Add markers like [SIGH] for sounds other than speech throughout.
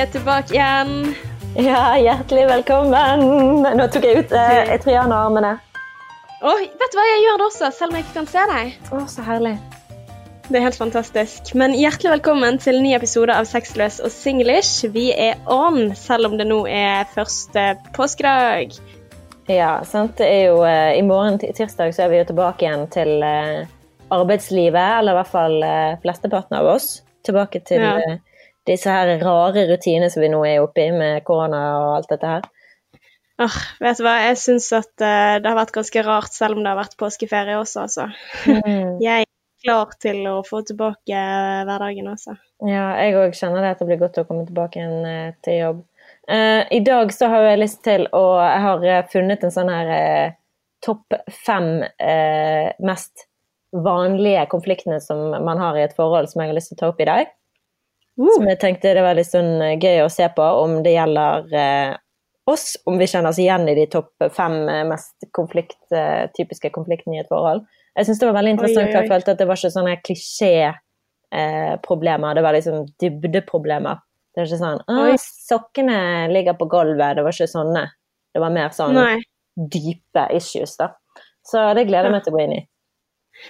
er tilbake igjen. Ja, hjertelig velkommen. Nå tok jeg ut eh, Triana-armene. Og vet du hva, jeg gjør det også, selv om jeg ikke kan se deg. Å, så herlig. Det er helt fantastisk. Men hjertelig velkommen til en ny episode av Sexløs og singlish. Vi er on, selv om det nå er første påskedag. Ja, sant. Det er jo eh, I morgen, tirsdag, så er vi jo tilbake igjen til eh, arbeidslivet. Eller i hvert fall eh, flesteparten av oss. Tilbake til Ja. Disse her rare rutinene som vi nå er oppe i med korona og alt dette her. Åh, vet du hva, jeg syns at eh, det har vært ganske rart, selv om det har vært påskeferie også, altså. [LAUGHS] Jeg er klar til å få tilbake eh, hverdagen, altså. Ja, jeg òg kjenner det at det blir godt å komme tilbake igjen eh, til jobb. Uh, I dag så har jeg lyst til å Jeg har funnet en sånn her uh, topp fem uh, mest vanlige konfliktene som man har i et forhold, som jeg har lyst til å ta opp i dag. Som jeg tenkte det var litt sånn eh, gøy å se på om det gjelder eh, oss, om vi kjenner oss igjen i de topp fem eh, mest konflikt, eh, typiske konfliktene i et forhold. Jeg syns det var veldig interessant, Oi, oi, for jeg følte at det var ikke sånne klisjé-problemer, det var liksom dybdeproblemer. Det var ikke sånn Å, sokkene ligger på gulvet. Det var ikke sånne. Det var mer sånn Nei. dype issues, da. Så det gleder jeg meg til å gå inn i.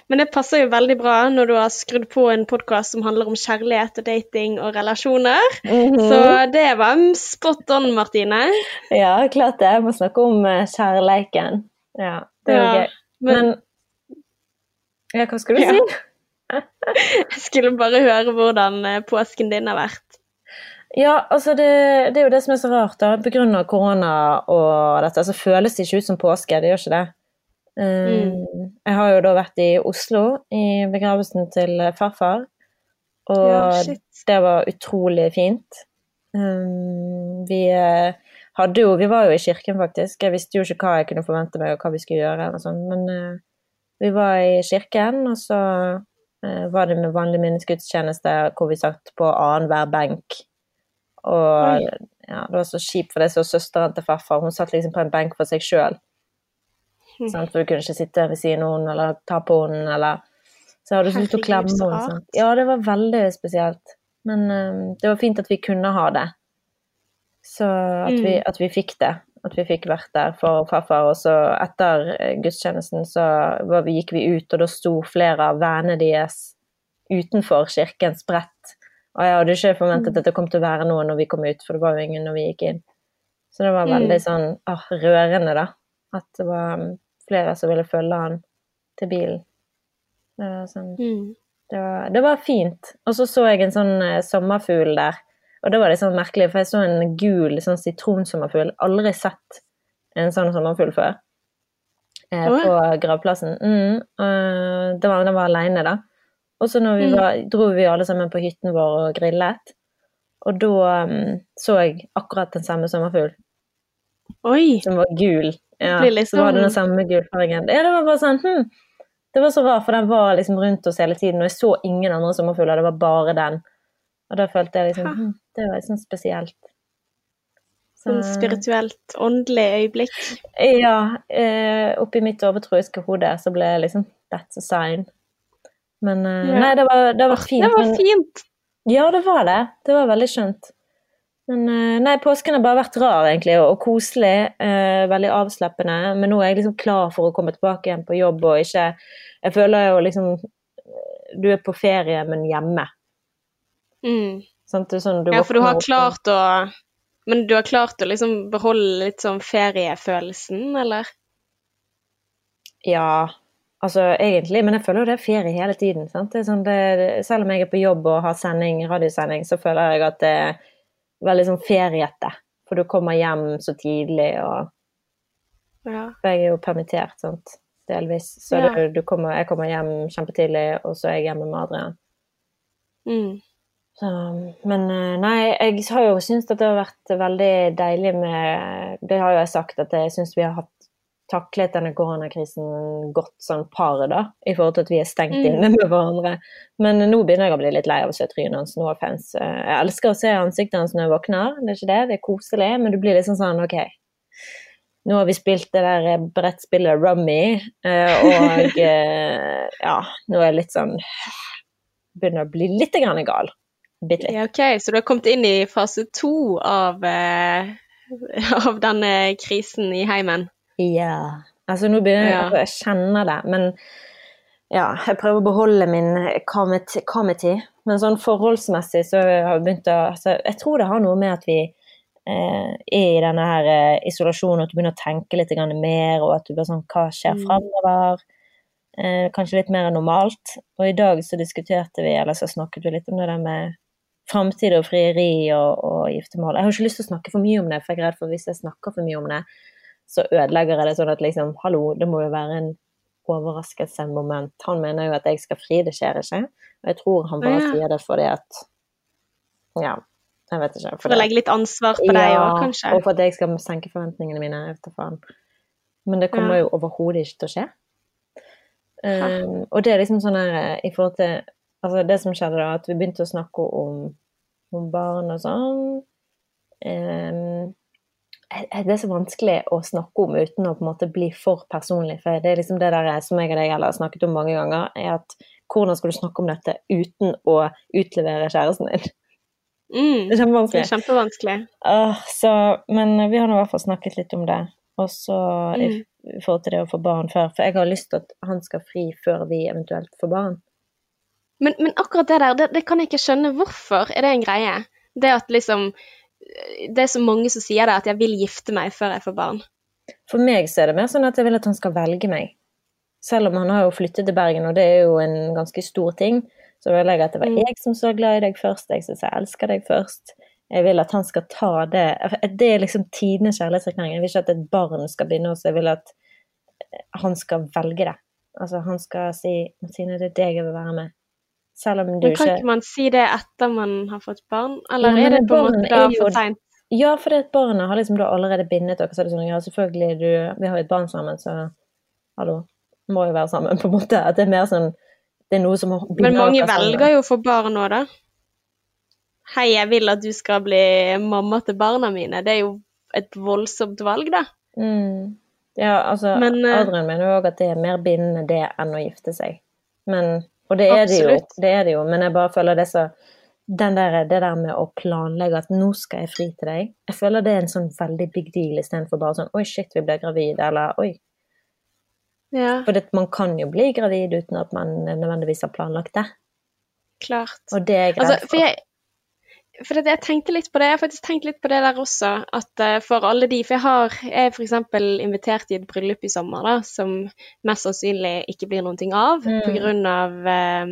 Men det passer jo veldig bra når du har skrudd på en podkast som handler om kjærlighet og dating og relasjoner. Mhm. Så det var spot on, Martine. Ja, klart det. Jeg må snakke om eh, kjærleiken. Ja, det er jo Ja, gøy. Men Men Ja, hva skulle du Ja. si? [LAUGHS] jeg skulle bare høre hvordan eh, påsken din har vært. Ja, altså det, det er jo det som er så rart, da. Av korona og dette, så føles det ikke ut som påske. Det gjør ikke det. Um, Jeg har jo da vært i Oslo i begravelsen til farfar, og Ja, det var utrolig fint. Um, vi eh, hadde jo Vi var jo i kirken, faktisk. Jeg visste jo ikke hva jeg kunne forvente meg, og hva vi skulle gjøre, sånn, men eh, vi var i kirken, og så eh, var det med vanlig minnesgudstjeneste hvor vi satt på annenhver benk. Og ja, det var så kjipt, for det så søsteren til farfar, hun satt liksom på en benk for seg sjøl. Mm. For du kunne ikke sitte ved siden av henne eller ta på henne eller Så hadde du lyst til å klemme henne. sant. Ja, det var veldig spesielt. Men eh, det var fint at vi kunne ha det. Så at, vi, Mm. at vi fikk det. At vi fikk vært der for farfar. Og så etter eh, gudstjenesten så var vi, gikk vi ut, og da sto flere av vennene deres utenfor kirken spredt. Og jeg hadde ikke forventet at det kom til å være noe når vi kom ut, for det var jo ingen når vi gikk inn. Så det var veldig Mm. sånn ah, rørende, da. At det var flere som ville følge han til bilen. Det var, sånn, Mm. det var, det var fint. Og så så jeg en sånn eh, sommerfugl der. Og det var litt sånn merkelig, for jeg så en gul sånn sitronsommerfugl. Aldri sett en sånn sommerfugl før. Eh, på gravplassen. Mm, eh, det var, den var aleine, da. Og så Mm. dro vi alle sammen på hytten vår og grillet. Og da um, så jeg akkurat den samme sommerfugl, Oi. som var gul. Ja, litt så var det den samme gulfargen. Ja, det var bare sånn hm. Det var så rart, for den var liksom rundt oss hele tiden, og jeg så ingen andre sommerfugler, det var bare den. Og da følte jeg liksom hm, Det var liksom spesielt. Sånn spirituelt, åndelig øyeblikk. Ja, eh, oppi mitt overtroiske hode så ble jeg liksom That's a sign. Men eh, Ja. nei, det var, det var fint. Det var men- fint. Ja, det var det. Det var veldig skjønt. Men eh, nei, påsken har bare vært rar, egentlig, og, koselig. eh, veldig avslappende. Men nå er jeg liksom klar for å komme tilbake igjen på jobb, og ikke Jeg føler jo liksom Du er på ferie, men hjemme. Mm. Sånn, sånn, du Ja, for du har klart å Men du har klart å liksom beholde litt sånn feriefølelsen, eller? Ja, altså egentlig, men jeg føler jo det er ferie hele tiden. Sant? Det er sånn, det, selv om jeg er på jobb og har sending, radiosending, så føler jeg at det veldig sånn feriete. For du kommer hjem så tidlig, og Ja. for jeg er jo permittert, sant? delvis. Så Ja. du, du kommer, jeg kommer hjem kjempetidlig, og så er jeg hjemme med Adrian. Mm. Så, men eh, nei, jeg har jo syntes at det har vært veldig deilig med Det har jo jeg sagt, at jeg syns vi har hatt taklet denne koronakrisen godt sånn par, da, i forhold til at vi er stengt Mm. inne med hverandre. Men nå begynner jeg å bli litt lei av å se trynet hans. No offense. Eh, Jeg elsker å se ansiktet hans når jeg våkner, det er ikke det, det er koselig, men du blir litt sånn OK. Nå har vi spilt det der brettspillet Rummy, eh, og [LAUGHS] eh, ja, nå er jeg litt sånn Begynner å bli litt grann gal. Bitte litt. Ja, OK, så du har kommet inn i fase to av, [LAUGHS] av denne krisen i heimen? Ja. Altså, nå begynner jeg Ja. Jeg kjenner det, men ja, jeg prøver å beholde min calmity. Men sånn forholdsmessig så har jeg begynt å altså, Jeg tror det har noe med at vi eh, er i denne her eh, isolasjonen, at du begynner å tenke litt mer, og at du bare sånn Hva skjer Mm. framover? Eh, kanskje litt mer enn normalt. Og i dag så diskuterte vi, eller så snakket vi litt om det der med framtid og frieri og, og giftermål. Jeg har ikke lyst til å snakke for mye om det, for jeg er redd for hvis jeg snakker for mye om det, så ødelegger jeg det sånn at liksom, hallo, det må jo være en overraskelsesmoment. Han mener jo at jeg skal fri, det skjer ikke. Og jeg tror han bare Ja. sier det fordi at Ja, jeg vet ikke. For å legge litt ansvar på deg òg, kanskje? og for at jeg skal senke forventningene mine. Jeg vet da faen. Men det kommer Ja. jo overhodet ikke til å skje. Um, og det er liksom sånn her eh, i forhold til Altså det som skjedde da, at vi begynte å snakke om, om barn og sånn. Um, det er så vanskelig å snakke om uten å på en måte bli for personlig. For det er liksom det der som jeg og deg har snakket om mange ganger, er at hvordan skal du snakke om dette uten å utlevere kjæresten din? Mm, Det er kjempevanskelig. det er kjempevanskelig. Uh, så, men vi har nå i hvert fall snakket litt om det. Og så Mm. i forhold til det å få barn før. For jeg har lyst til at han skal fri før vi eventuelt får barn. Men, men akkurat det der, det, det kan jeg ikke skjønne hvorfor. Er det en greie? Det at liksom Det er så mange som sier det, at jeg vil gifte meg før jeg får barn. For meg så er det mer sånn at jeg vil at han skal velge meg. Selv om han har jo flyttet til Bergen, og det er jo en ganske stor ting, så vil jeg at det var Mm. jeg som så glad i deg først, jeg syns jeg elsker deg først. Jeg vil at han skal ta det Det er liksom tidenes kjærlighetserklæring. Jeg vil ikke at et barn skal begynne også, jeg vil at han skal velge det. Altså han skal si 'Martine, det er deg jeg vil være med'. Selv om du Men kan ikke ikke man si det etter man har fått barn, eller Ja, er det på en måte da for seint? Ja, for det barna har liksom da allerede bindet dere, så er det sånn ja, selvfølgelig, du Vi har jo et barn sammen, så hallo, må jo være sammen, på en måte. At det er mer sånn Det er noe som har Men mange velger jo å få barn nå, da. Hei, jeg vil at du skal bli mamma til barna mine. Det er jo et voldsomt valg, da. Mm. Ja, altså, Men, eh, Adrian mener jo òg at det er mer bindende det enn å gifte seg. Men, og det er det jo, det er det jo, men jeg bare føler det så den der, det der med å planlegge at nå skal jeg fri til deg, jeg føler det er en sånn veldig big deal istedenfor bare sånn oi, shit, vi ble gravid, eller oi. Ja, For det, man kan jo bli gravid uten at man nødvendigvis har planlagt det. klart. Og det er greit. Altså, for. jeg, for det, jeg tenkte litt på det, jeg har faktisk tenkt litt på det der også, at eh, for alle de For jeg har jeg f.eks. for eksempel invitert i et bryllup i sommer, da, som mest sannsynlig ikke blir noen ting av Mm. av eh,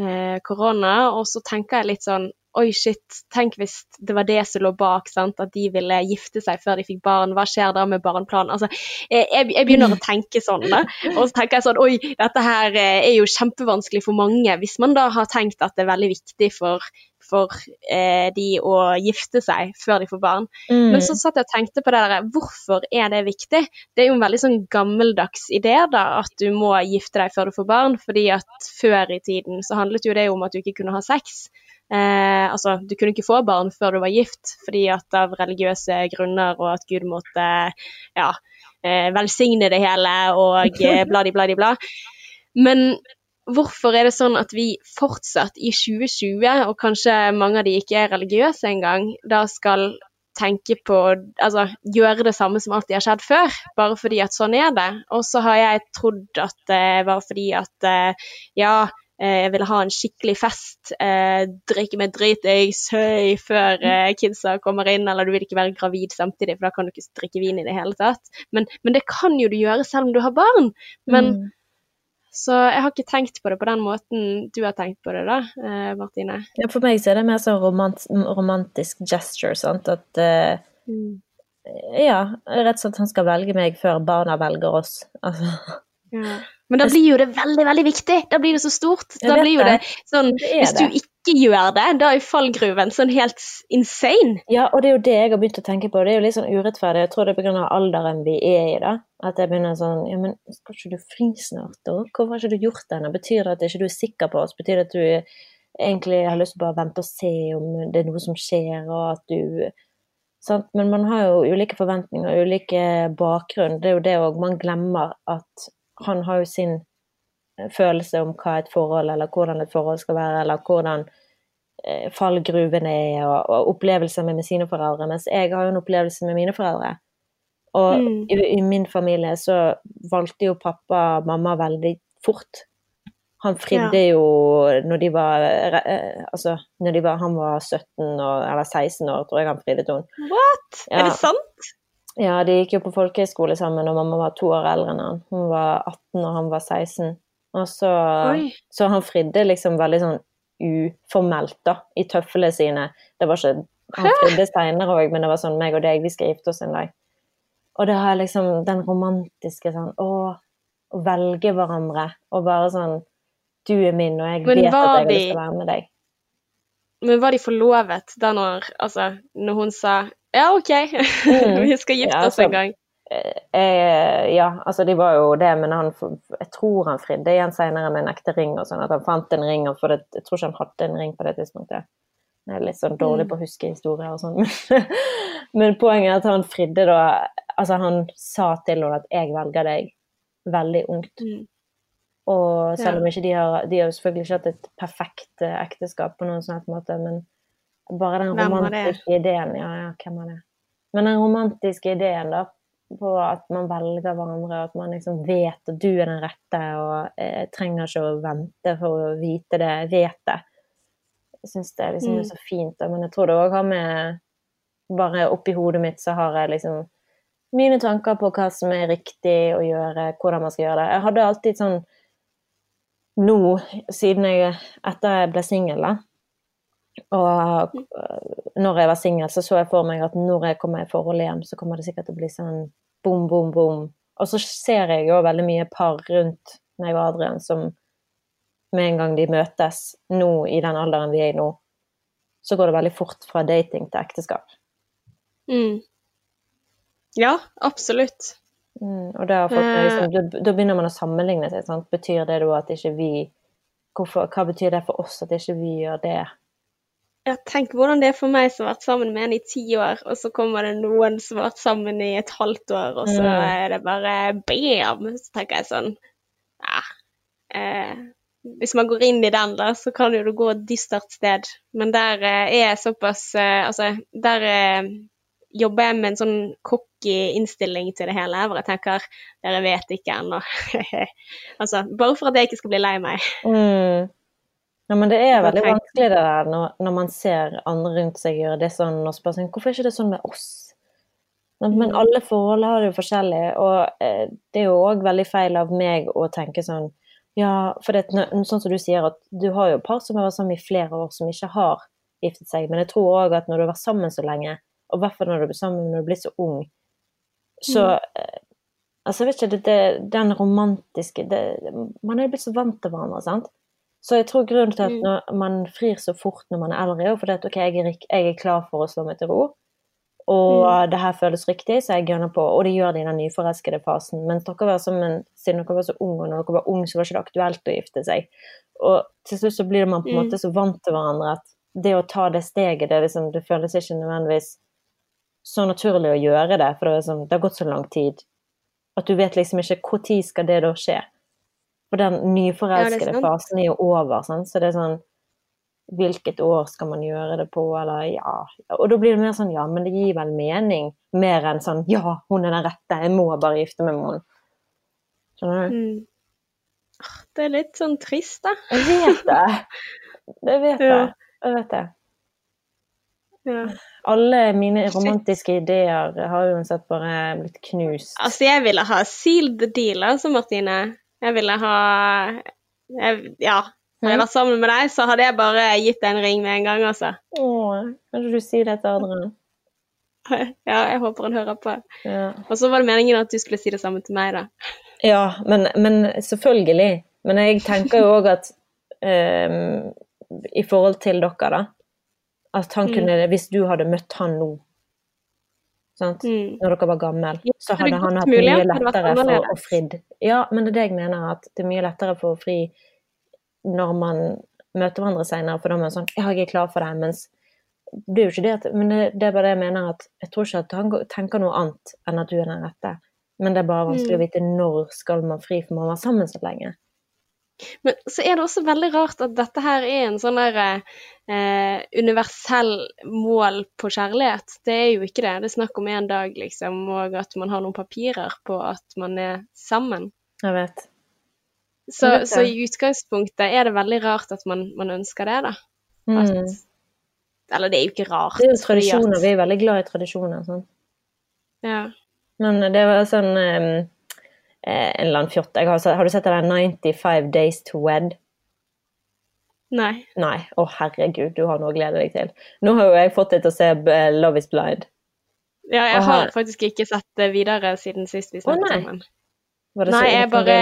eh, korona, og så tenker jeg litt sånn Oi, shit, tenk hvis det var det som lå bak, sant? at de ville gifte seg før de fikk barn. Hva skjer da med barneplanen? Altså, jeg, jeg jeg begynner å tenke sånn, da. Og så tenker jeg sånn Oi, dette her eh, er jo kjempevanskelig for mange. Hvis man da har tenkt at det er veldig viktig for, for eh, de å gifte seg før de får barn. Mm. Men så satt jeg og tenkte på det der, hvorfor er det viktig? Det er jo en veldig sånn gammeldags idé da, at du må gifte deg før du får barn, fordi at før i tiden så handlet jo det om at du ikke kunne ha sex. Eh, altså, du kunne ikke få barn før du var gift, fordi at av religiøse grunner, og at Gud måtte ja, eh, velsigne det hele, og eh, [LAUGHS] bladi, bladi, bla. Men hvorfor er det sånn at vi fortsatt i 2020, og kanskje mange av de ikke er religiøse engang, da skal tenke på Altså gjøre det samme som alltid har skjedd før, bare fordi at sånn er det. Og så har jeg trodd at det var fordi at eh, ja, eh, jeg ville ha en skikkelig fest, eh, drikke meg dritings høy før eh, kidsa kommer inn, eller du vil ikke være gravid samtidig, for da kan du ikke drikke vin i det hele tatt. Men, men det kan jo du gjøre selv om du har barn. Men Mm. så jeg har ikke tenkt på det på den måten du har tenkt på det, da, eh, Martine. Ja, for meg så er det mer sånn romant romantisk gesture, sant. At eh, ja, rett og slett han skal velge meg før barna velger oss. Altså, Ja. Men da blir jo det veldig, veldig viktig. Da blir det så stort. Da blir jo det. sånn det Hvis du ikke gjør det, da er fallgruven sånn helt insane. Ja, og det er jo det jeg har begynt å tenke på. Det er jo litt sånn urettferdig. Jeg tror det er pga. alderen vi er i, da. At jeg begynner sånn Ja, men skal ikke du fri snart, da? Hvorfor har ikke du gjort det ennå? Betyr det at ikke du er sikker på oss? Betyr det at du egentlig har lyst til å vente og se om det er noe som skjer, og at du Sant? Men man har jo ulike forventninger, ulike bakgrunn. Det er jo det òg. Man glemmer at han har jo sin følelse om hva et forhold, eller hvordan et forhold skal være, eller hvordan eh, fallgruvene er, og, og opplevelser med, med sine foreldre. Mens jeg har jo en opplevelse med mine foreldre. Og Mm. i, i min familie så valgte jo pappa mamma veldig fort. Han fridde jo når de var eh, Altså, når de var, han var 17 år, eller 16 år, tror jeg han fridde til henne. What? Ja. Er det sant? Ja, de gikk jo på folkehøyskole sammen, og mamma var to år eldre enn han. Hun var 18 og han var 16. Og så, så han fridde liksom veldig sånn uformelt, da, i tøflene sine. Det var ikke Han fridde seinere òg, men det var sånn meg og deg, vi skal gifte oss en dag. Og det har liksom den romantiske sånn Å, å velge hverandre og bare sånn Du er min, og jeg Men vet at jeg de- å være med deg. Men var de forlovet da når Altså, når hun sa ja, OK, Mm. [LAUGHS] vi skal gifte Ja, oss altså, en gang. Eh, ja, altså de var jo det, men han, jeg tror han fridde igjen senere med en ekte ring og sånn, at han fant en ring, for det, jeg tror ikke han hadde en ring på det tidspunktet. Jeg er litt sånn dårlig Mm. på å huske historier og sånn. [LAUGHS] Men poenget er at han fridde da Altså, han sa til henne at 'jeg velger deg', veldig ungt. Mm. Og selv om ikke de har De har jo selvfølgelig ikke hatt et perfekt eh, ekteskap på noen sånn måte, men bare den romantiske ideen Ja, ja, hvem det? Men den romantiske ideen, da, på at man velger hverandre, at man liksom vet at du er den rette, og eh, trenger ikke å vente for å vite det, vet det. Jeg syns det liksom Mm. er så fint, da. men jeg tror det òg har med Bare oppi hodet mitt så har jeg liksom mine tanker på hva som er riktig å gjøre, hvordan man skal gjøre det. Jeg hadde alltid sånn nå, siden jeg etter jeg ble singel, og øh, når jeg var singel, så så jeg for meg at når jeg kommer i forhold igjen, så kommer det sikkert til å bli sånn bom, bom, bom. Og så ser jeg jo veldig mye par rundt meg og Adrian som med en gang de møtes nå i den alderen vi er i nå, så går det veldig fort fra dating til ekteskap. Mm. Ja, absolutt. Mm, og da, Eh. liksom, da, da begynner man å sammenligne seg. Sant? Betyr det da at ikke vi hvorfor, Hva betyr det for oss at ikke vi gjør det? Ja, tenk hvordan det er for meg som har vært sammen med en i ti år, og så kommer det noen som har vært sammen i et halvt år, og så Mm. er det bare bam! Så tenker jeg sånn Ja. Eh, hvis man går inn i den, da, så kan jo det gå et dystert sted. Men der eh, er jeg såpass eh, Altså, der eh, jobber jeg med en sånn cocky innstilling til det hele, hvor jeg tenker dere vet ikke ennå. [LAUGHS] altså, bare for at jeg ikke skal bli lei meg. Mm. Ja, men det er veldig vanskelig det der når, når man ser andre rundt seg gjøre det sånn, og spør sånn Hvorfor er ikke det sånn med oss? Men, Mm. alle forhold har det jo forskjellig, og eh, det er jo òg veldig feil av meg å tenke sånn Ja, for det, er sånn som du sier, at du har jo par som har vært sammen i flere år, som ikke har giftet seg, men jeg tror òg at når du har vært sammen så lenge, og i hvert fall når du blir sammen når du blir så ung, så mm. Altså, jeg vet ikke, det, det, den romantiske det, Man er blitt så vant til hverandre, sant? Så jeg tror grunnen til at Mm. når man frir så fort når man er eldre, er jo fordi at ok, jeg er, jeg er klar for å slå meg til ro, og det her føles riktig, så jeg gønner på. Og det gjør det i den nyforelskede fasen. Mens dere var en, siden dere var så unge, og når dere var unge, så var det ikke aktuelt å gifte seg. Og til slutt så blir man på en Mm. måte så vant til hverandre at det å ta det steget, det, liksom, det føles ikke nødvendigvis så naturlig å gjøre det, for det, liksom, det har gått så lang tid at du vet liksom ikke når skal det da skje. For den nyforelskede ja, fasen er jo over, sånn. så det er sånn Hvilket år skal man gjøre det på, eller ja Og da blir det mer sånn ja, men det gir vel mening, mer enn sånn ja, hun er den rette, jeg må bare gifte meg med henne. Skjønner du? Mm. Det er litt sånn trist, da. Jeg vet det. Det vet [LAUGHS] jeg. Ja. Jeg vet det. Ja. Alle mine romantiske ideer har uansett bare blitt knust. Altså, jeg ville ha sealed the deal, altså, Martine. Jeg ville ha jeg, Ja. Hadde jeg vært sammen med deg, så hadde jeg bare gitt deg en ring med en gang, altså. Åh, kanskje du si det til Adrian? [LAUGHS] Ja, jeg håper han hører på. Ja. Og så var det meningen at du skulle si det samme til meg, da. Ja, men, men selvfølgelig. Men jeg tenker jo òg at um, i forhold til dere, da At han Mm. kunne Hvis du hadde møtt han nå? Mm. når dere var gammel, så hadde han hatt mye lettere for å fri. Ja, men det er det jeg mener, at det er mye lettere for å fri når man møter hverandre senere, for da er man sånn Ja, jeg er klar for det, mens det er jo ikke det at Men det, det er bare det jeg mener, at jeg tror ikke at han tenker noe annet enn at du er den rette. Men det er bare vanskelig Mm. å vite når skal man fri, for man var sammen så lenge. Men så er det også veldig rart at dette her er en sånn der eh, universell mål på kjærlighet. Det er jo ikke det. Det er snakk om en dag, liksom, og at man har noen papirer på at man er sammen. Jeg vet. Så, Jeg vet så i utgangspunktet er det veldig rart at man, man ønsker det, da. At, Mm. Eller det er jo ikke rart. Det er jo tradisjoner. at- Vi er veldig glad i tradisjoner. Sånn. Ja. Men det var sånn eh, eh, En eller annen fjott har, har du sett der 95 Days to Wed? Nei. Nei. Å, herregud, du har noe å glede deg til. Nå har jo jeg fått deg til å se eh, Love is Blind. Ja, jeg har faktisk ikke sett det videre siden sist vi snakket nei. sammen. Nei, jeg bare?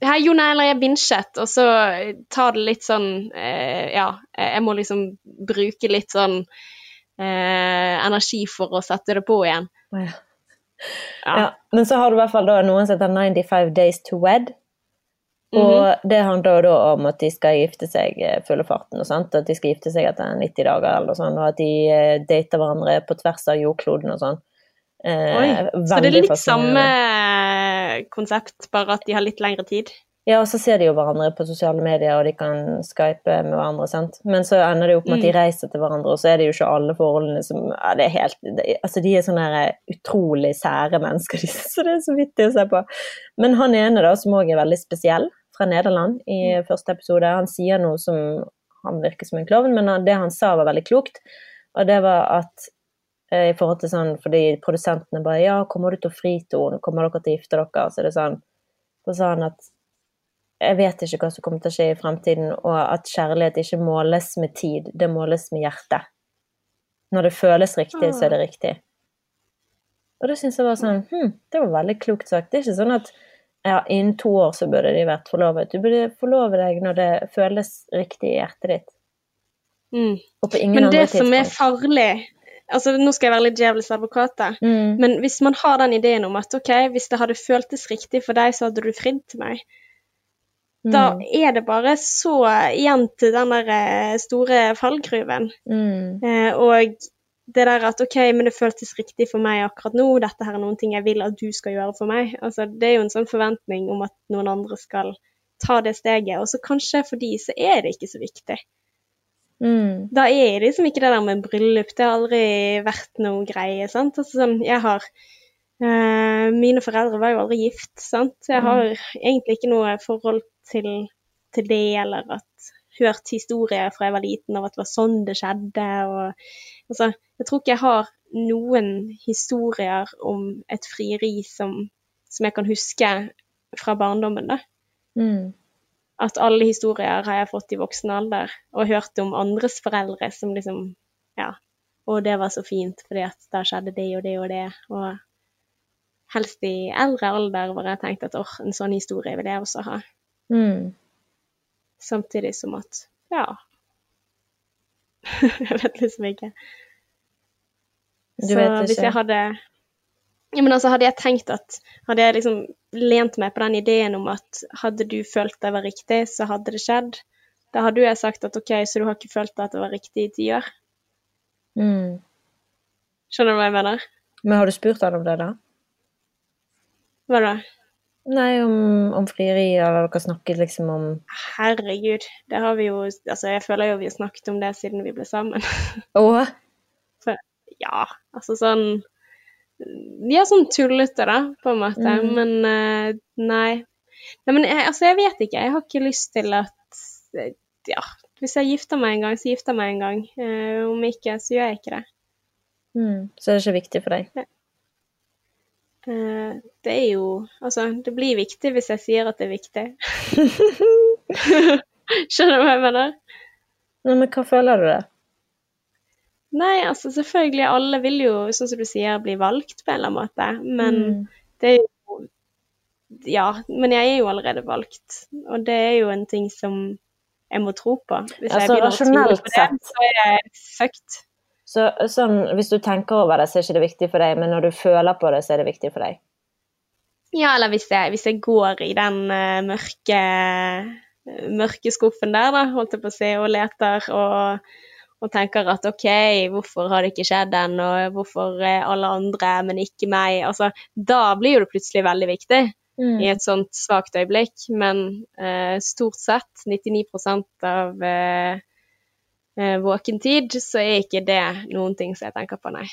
Hei, jo, nei, eller jeg binsjet, og så tar det litt sånn eh, Ja, jeg må liksom bruke litt sånn eh, energi for å sette det på igjen. Å, ja. Ja. Ja, men så har du i hvert fall noen som heter 95 Days to Wed. Og det handler da om at de skal gifte seg eh, fulle farten, og sant? at de skal gifte seg etter 90 dager eller sånt, og at de eh, dater hverandre på tvers av jordkloden og sånn. Eh, så det er litt samme konsept, bare at de har litt lengre tid. Ja, og så ser de jo hverandre på sosiale medier, og de kan skype med hverandre, sant. Men så ender det jo opp med at de Mm. reiser til hverandre, og så er det jo ikke alle forholdene som ja, det er helt, det, Altså, de er sånne utrolig sære mennesker, [LAUGHS] de, så det er så vittig å se på. Men han ene, da, som òg er veldig spesiell, fra Nederland, i Mm. første episode, han sier noe som Han virker som en klovn, men det han sa, var veldig klokt, og det var at eh, i forhold til sånn, fordi produsentene bare Ja, kommer du til å fri til henne? Kommer dere til å gifte dere? Så er det sånn Så sa han at jeg vet ikke hva som kommer til å skje i fremtiden, og at kjærlighet ikke måles med tid, det måles med hjertet. Når det føles riktig, så er det riktig. Og det syns jeg var sånn hm, Det var veldig klokt sagt. Det er ikke sånn at ja, innen to år så burde de vært forlovet. Du burde forlove deg når det føles riktig i hjertet ditt. Mm. Og på ingen Men det andre som er farlig altså Nå skal jeg være litt djevelens advokat, da. Mm. Men hvis man har den ideen om at ok, hvis det hadde føltes riktig for deg, så hadde du fridd til meg, da Mm. er det bare så igjen til den der eh, store fallgruven. Mm. Eh, og det der at ok, men det føltes riktig for meg akkurat nå, dette her er noen ting jeg vil at du skal gjøre for meg. Altså, det er jo en sånn forventning om at noen andre skal ta det steget, og så kanskje for de så er det ikke så viktig. Mm. Da er det liksom ikke det der med bryllup, det har aldri vært noe greie, sant. Altså sånn, jeg har eh, Mine foreldre var jo aldri gift, sant. Jeg har egentlig ikke noe forhold til, til det, eller at hørt historier fra jeg var liten av at det var sånn det skjedde, og altså Jeg tror ikke jeg har noen historier om et frieri som, som jeg kan huske fra barndommen, da Mm. at alle historier har jeg fått i voksen alder, og hørt om andres foreldre som liksom Ja, og det var så fint, fordi at da skjedde det og det og det. Og helst i eldre alder hvor jeg tenkte at åh, en sånn historie vil jeg også ha. Mm. Samtidig som at ja. [LAUGHS] jeg vet liksom ikke. Du så vet hvis jeg hadde ja, men altså, hadde jeg tenkt at Hadde jeg liksom lent meg på den ideen om at hadde du følt det var riktig, så hadde det skjedd, da hadde jo jeg sagt at OK, så du har ikke følt at det var riktig i ti år. Mm. Skjønner du hva jeg mener? Men har du spurt han om det, da? Hva da? Nei, om, om frieri, eller dere snakket liksom om Herregud, det har vi jo Altså, jeg føler jo vi har snakket om det siden vi ble sammen. [LAUGHS] Å? ja, altså sånn Ja, sånn tullete, da, på en måte. Mm. Men eh, nei. Nei, men jeg, altså, jeg vet ikke. Jeg har ikke lyst til at eh, Ja, hvis jeg gifter meg en gang, så gifter jeg meg en gang. Uh, om ikke, så gjør jeg ikke det. Mm. Så er det ikke viktig for deg? Eh, det er jo Altså, det blir viktig hvis jeg sier at det er viktig. [LAUGHS] [LAUGHS] Skjønner du hva jeg mener? Nei, men hva føler du det? Nei, altså selvfølgelig, alle vil jo, sånn som du sier, bli valgt på en eller annen måte. Men Mm. det er jo Ja, men jeg er jo allerede valgt. Og det er jo en ting som jeg må tro på. Hvis Altså, jeg begynner å på det, så er jeg fucked. Så, sånn, hvis du tenker over det, så er ikke det viktig for deg, men når du føler på det, så er det viktig for deg? Ja, eller hvis jeg, hvis jeg går i den uh, mørke, mørke skuffen der, da, holdt jeg på å si, og leter og, og tenker at OK, hvorfor har det ikke skjedd ennå, hvorfor alle andre, men ikke meg? Altså, da blir jo det plutselig veldig viktig. Mm. i et sånt svakt øyeblikk, men uh, stort sett, 99% av eh, eh, våken tid, så er ikke det noen ting som jeg tenker på, nei.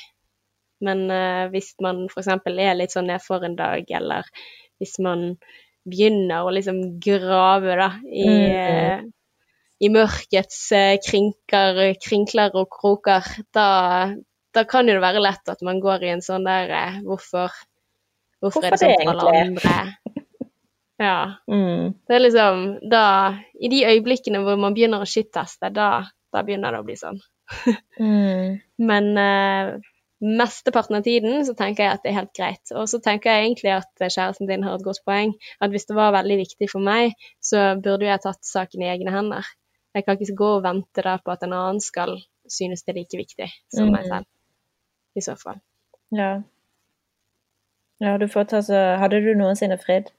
Men eh, hvis man f.eks. er litt sånn nedfor en dag, eller hvis man begynner å liksom grave da, i, Mm. eh, i mørkets eh, krinker, krinkler og kroker, da, da kan jo det være lett at man går i en sånn der eh, Hvorfor, hvorfor, Hvorfor er det sånn for alle andre? Ja. Mm. Det er liksom da I de øyeblikkene hvor man begynner å shitteste, da, da begynner det å bli sånn. [LAUGHS] Mm. Men eh, mesteparten av tiden så tenker jeg at det er helt greit. Og så tenker jeg egentlig at kjæresten din har et godt poeng. At hvis det var veldig viktig for meg, så burde jeg tatt saken i egne hender. Jeg kan ikke gå og vente da på at en annen skal synes det er like viktig som meg Mm. selv. I så fall. Ja. Ja, du får ta så Hadde du noensinne fridd?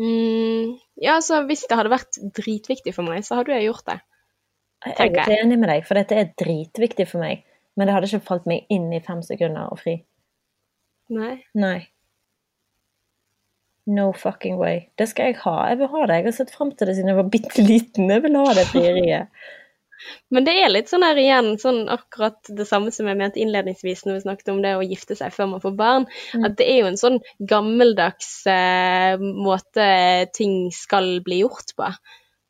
Mm, ja, så hvis det hadde vært dritviktig for meg, så hadde jeg gjort det. Jeg er ikke enig med deg, for dette er dritviktig for meg. Men det hadde ikke falt meg inn i fem sekunder å fri. Nei. Nei. No fucking way. Det skal jeg ha. Jeg vil ha det. Jeg har sett fram til det siden jeg var bitte liten. Jeg vil ha det frieriet. [LAUGHS] Men det er litt sånn her igjen, sånn akkurat det samme som jeg mente innledningsvis når vi snakket om det å gifte seg før man får barn, Mm. at det er jo en sånn gammeldags eh, måte ting skal bli gjort på.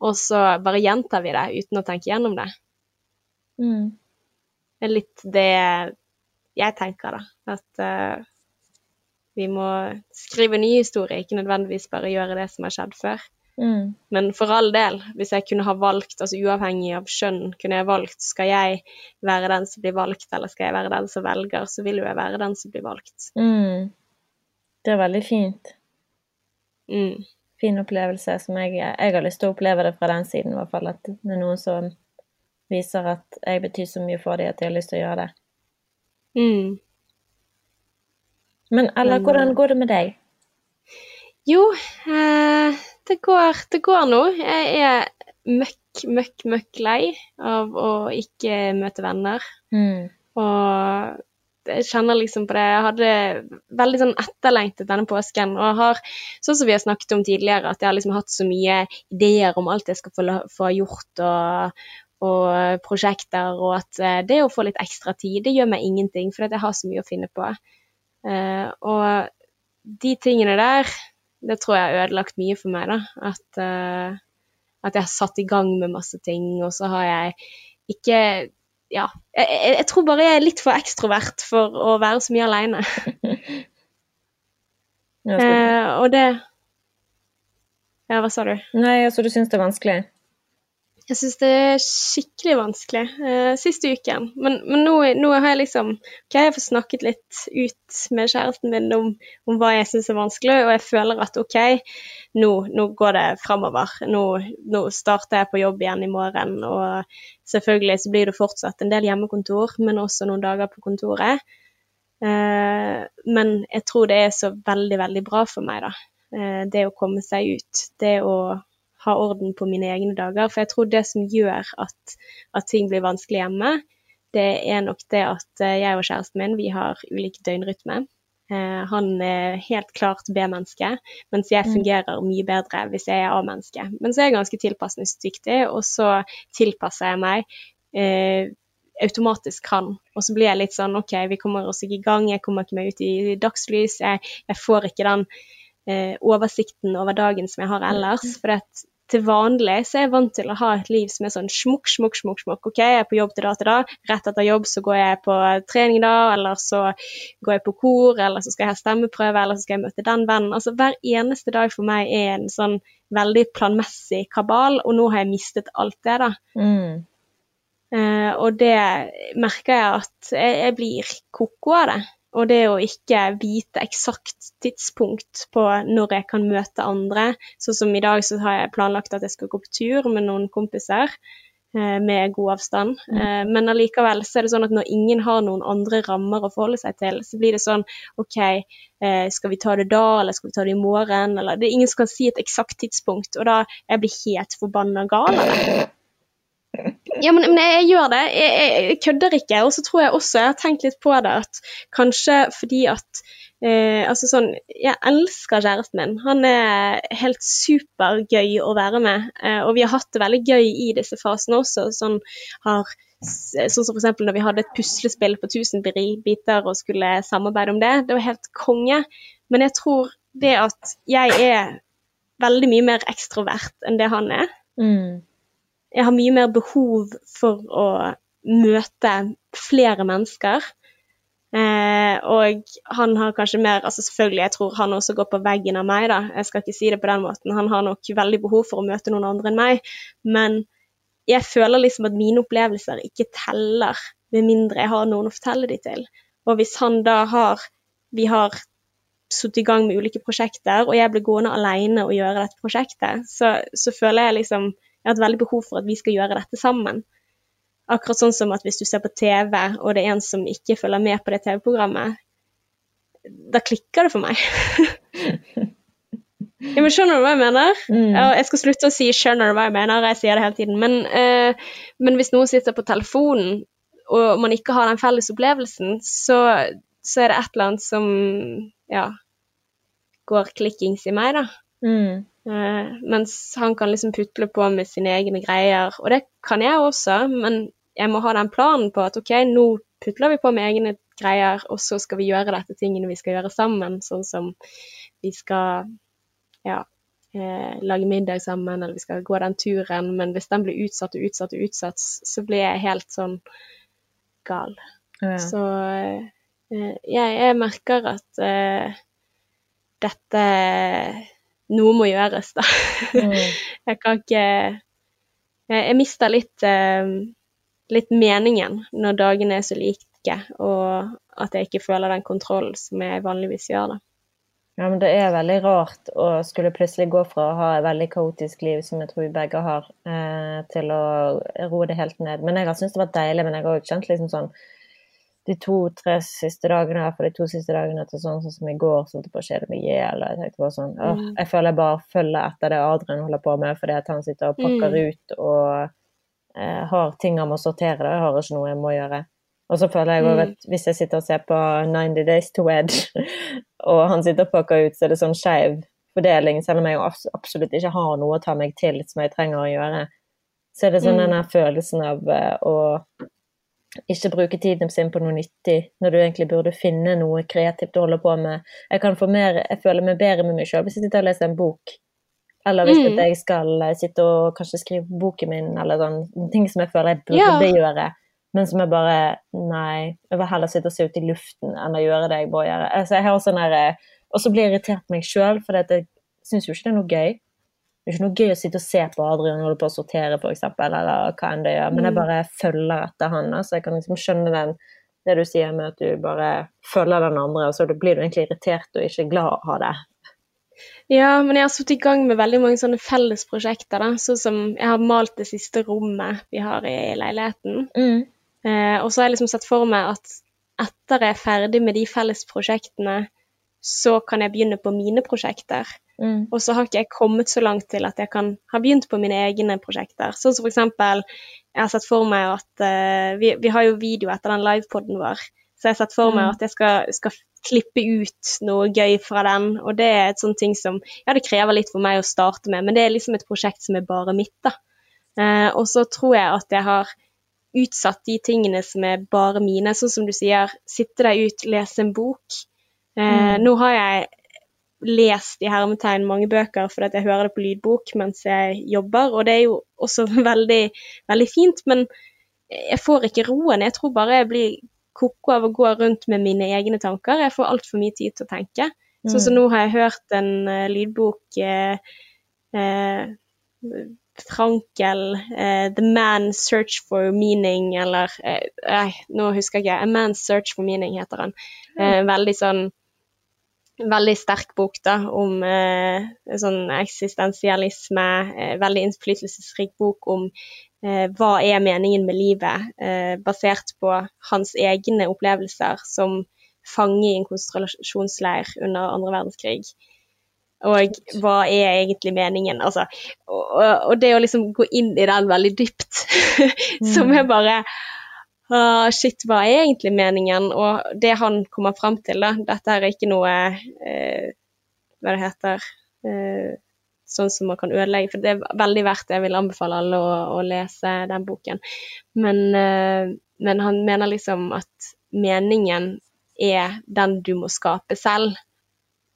Og så bare gjentar vi det uten å tenke gjennom det. Mm. Det er litt det jeg tenker, da. At uh, vi må skrive ny historie, ikke nødvendigvis bare gjøre det som har skjedd før. Mm. Men for all del, hvis jeg kunne ha valgt, altså uavhengig av skjønn, kunne jeg valgt skal jeg være den som blir valgt, eller skal jeg være den som velger, så vil jo jeg være den som blir valgt. Mm. Det er veldig fint. Mm. Fin opplevelse som jeg, jeg har lyst til å oppleve det fra den siden, i hvert fall. At det er noen som viser at jeg betyr så mye for dem at de har lyst til å gjøre det. Mm. Men eller Men, hvordan eh, går det med deg? Jo, eh, det, går, det går nå. Jeg er møkk, møkk, møkk lei av å ikke møte venner. Mm. Og jeg kjenner liksom på det. Jeg hadde veldig sånn etterlengtet denne påsken. Og jeg har, sånn som vi har snakket om tidligere, at jeg har liksom hatt så mye ideer om alt jeg skal få, få gjort og, og prosjekter, og at eh, det å få litt ekstra tid, det gjør meg ingenting, for jeg har så mye å finne på. Uh, og de tingene der, det tror jeg har ødelagt mye for meg, da. At, uh, at jeg har satt i gang med masse ting, og så har jeg ikke ja, jeg, jeg, jeg tror bare jeg er litt for ekstrovert for å være så mye aleine. [LAUGHS] Eh, og det Ja, hva sa du? Nei, altså du syns det er vanskelig? Jeg syns det er skikkelig vanskelig Uh, siste uken. Men, men nå, nå har jeg liksom Ok, jeg får snakket litt ut med kjæresten min om, om hva jeg syns er vanskelig, og jeg føler at ok, nå, nå går det framover. Nå, nå starter jeg på jobb igjen i morgen, og selvfølgelig så blir det fortsatt en del hjemmekontor, men også noen dager på kontoret. Uh, men jeg tror det er så veldig, veldig bra for meg, da. Uh, det å komme seg ut. Det å ha orden på mine egne dager. For jeg tror det som gjør at, at ting blir vanskelig hjemme, det er nok det at eh, jeg og kjæresten min vi har ulik døgnrytme. Eh, han er helt klart B-menneske, mens jeg Mm. fungerer mye bedre hvis jeg er A-menneske. Men så er jeg ganske tilpasningsdyktig, og så tilpasser jeg meg eh, automatisk han. Og så blir jeg litt sånn OK, vi kommer oss ikke i gang, jeg kommer ikke meg ut i dagslys, jeg, jeg får ikke den eh, oversikten over dagen som jeg har ellers. For at til vanlig så er jeg vant til å ha et liv som er sånn smukk, smukk, smukk. smukk. OK, jeg er på jobb til da til da. Rett etter jobb så går jeg på trening da, eller så går jeg på kor, eller så skal jeg ha stemmeprøve, eller så skal jeg møte den vennen. Altså hver eneste dag for meg er en sånn veldig planmessig kabal, og nå har jeg mistet alt det, da. Mm. Uh, og det merker jeg at jeg, jeg blir koko av det. Og det å ikke vite eksakt tidspunkt på når jeg kan møte andre. Sånn som i dag så har jeg planlagt at jeg skal gå på tur med noen kompiser eh, med god avstand. Eh, men allikevel så er det sånn at når ingen har noen andre rammer å forholde seg til, så blir det sånn OK, eh, skal vi ta det da, eller skal vi ta det i morgen? Eller det er ingen som kan si et eksakt tidspunkt, og da jeg blir helt forbanna gal av det. Ja, men, men jeg gjør det. Jeg, jeg, jeg kødder ikke. Og så tror jeg også, jeg har tenkt litt på det, at kanskje fordi at Eh, altså sånn, Jeg elsker kjæresten min. Han er helt supergøy å være med. Eh, og vi har hatt det veldig gøy i disse fasene også. Sånn, har, sånn som f.eks. når vi hadde et puslespill på 1000 biter og skulle samarbeide om det. Det var helt konge. Men jeg tror det at jeg er veldig mye mer ekstrovert enn det han er. Mm. Jeg har mye mer behov for å møte flere mennesker. Eh, og han har kanskje mer altså Selvfølgelig, jeg tror han også går på veggen av meg, da. Jeg skal ikke si det på den måten. Han har nok veldig behov for å møte noen andre enn meg. Men jeg føler liksom at mine opplevelser ikke teller med mindre jeg har noen å fortelle de til. Og hvis han da har Vi har satt i gang med ulike prosjekter, og jeg blir gående alene og gjøre dette prosjektet, så, så føler jeg liksom Jeg har et veldig behov for at vi skal gjøre dette sammen. Akkurat sånn som at hvis du ser på TV, og det er en som ikke følger med på det TV-programmet, da klikker det for meg. [LAUGHS] ja, men Skjønner du hva jeg mener? Mm. Jeg skal slutte å si 'skjønner du hva jeg mener', jeg sier det hele tiden. Men, eh, men hvis noen sitter på telefonen, og man ikke har den felles opplevelsen, så, så er det et eller annet som ja, går klikkings i meg, da. Mm. Uh, mens han kan liksom putle på med sine egne greier. Og det kan jeg også, men jeg må ha den planen på at OK, nå putler vi på med egne greier, og så skal vi gjøre dette tingene vi skal gjøre sammen, sånn som vi skal ja, uh, lage middag sammen, eller vi skal gå den turen. Men hvis den blir utsatt og utsatt og utsatt, så blir jeg helt sånn gal. Ja. Så uh, jeg, jeg, merker at dette noe må gjøres, da. Mm. [LAUGHS] jeg kan ikke Jeg, mister litt, uh, litt meningen når dagene er så like, og at jeg ikke føler den kontrollen som jeg vanligvis gjør, da. Ja, men det er veldig rart å skulle plutselig gå fra å ha et veldig kaotisk liv, som jeg tror vi begge har, eh, til å roe det helt ned. Men jeg har syntes det var deilig, men jeg har òg kjent liksom sånn de to-tre siste dagene, for de to siste dagene til sånn, sånn som i går, sånn på å kjede meg i hjel. Jeg tenkte bare sånn åh, Mm. Jeg føler jeg bare følger etter det Adrian holder på med, fordi at han sitter og pakker Mm. ut og eh, har ting han må sortere. Det har ikke noe jeg må gjøre. Og så føler jeg òg Mm. at hvis jeg sitter og ser på 90 Days to Wed, [LAUGHS] og han sitter og pakker ut, så er det sånn skeiv fordeling, selv om jeg absolutt ikke har noe å ta meg til som jeg trenger å gjøre. Så er det sånn Mm. den følelsen av eh, å ikke bruke tiden sin på noe nyttig, når du egentlig burde finne noe kreativt å holde på med. Jeg kan få mer, jeg føler meg bedre med meg sjøl hvis jeg sitter og leser en bok. Eller hvis Mm. jeg skal eh, sitte og kanskje skrive boken min, eller sånn ting som jeg føler jeg burde Ja. gjøre. Men som jeg bare Nei, jeg vil heller sitte og se ut i luften enn å gjøre det jeg bør gjøre. Altså, jeg har sånn der, eh, Og så blir jeg irritert på meg sjøl, for jeg syns jo ikke det er noe gøy. Det er ikke noe gøy å sitte og se på Adrian holde på å sortere, f.eks., eller hva enn det gjør. Men jeg Mm. bare følger etter han. Altså, jeg kan liksom skjønne den, det du sier med at du bare følger den andre, og så blir du egentlig irritert og ikke glad av det. Ja, men jeg har satt i gang med veldig mange sånne fellesprosjekter. da, Sånn som jeg har malt det siste rommet vi har i leiligheten. Eh, og så har jeg liksom sett for meg at etter jeg er ferdig med de fellesprosjektene, så kan jeg begynne på mine prosjekter. Mm. Og så har ikke jeg kommet så langt til at jeg kan ha begynt på mine egne prosjekter. Sånn som for eksempel, jeg har sett for meg at uh, vi, vi har jo video etter den livepoden vår, så jeg har sett for meg Mm. at jeg skal, skal klippe ut noe gøy fra den, og det er et sånt ting som Ja, det krever litt for meg å starte med, men det er liksom et prosjekt som er bare mitt, da. Uh, og så tror jeg at jeg har utsatt de tingene som er bare mine, sånn som du sier, sitte deg ut, lese en bok. Uh, Mm. Nå har jeg lest i hermetegn mange bøker fordi jeg hører det på lydbok mens jeg jobber, og det er jo også [LAUGHS] veldig, veldig fint, men jeg får ikke roen. Jeg tror bare jeg blir ko-ko av å gå rundt med mine egne tanker. Jeg får altfor mye tid til å tenke. Sånn som Mm. nå har jeg hørt en uh, lydbok uh, uh, Frankel, uh, 'The Man Search for Meaning', eller Nei, nå husker jeg ikke. 'A Man's Search for Meaning' heter den. Mm. veldig sånn Veldig sterk bok da, om eh, sånn eksistensialisme. Eh, veldig innflytelsesrik bok om eh, hva er meningen med livet, eh, basert på hans egne opplevelser som fange i en konsentrasjonsleir under andre verdenskrig. Og hva er egentlig meningen? Altså, og, og det å liksom gå inn i den veldig dypt, [LAUGHS] som er bare ah, shit, hva er egentlig meningen? Og det han kommer fram til, da, dette er ikke noe uh, Hva det heter uh, Sånn som man kan ødelegge. For det er veldig verdt det. Jeg vil anbefale alle å, å lese den boken. Men, eh, men han mener liksom at meningen er den du må skape selv.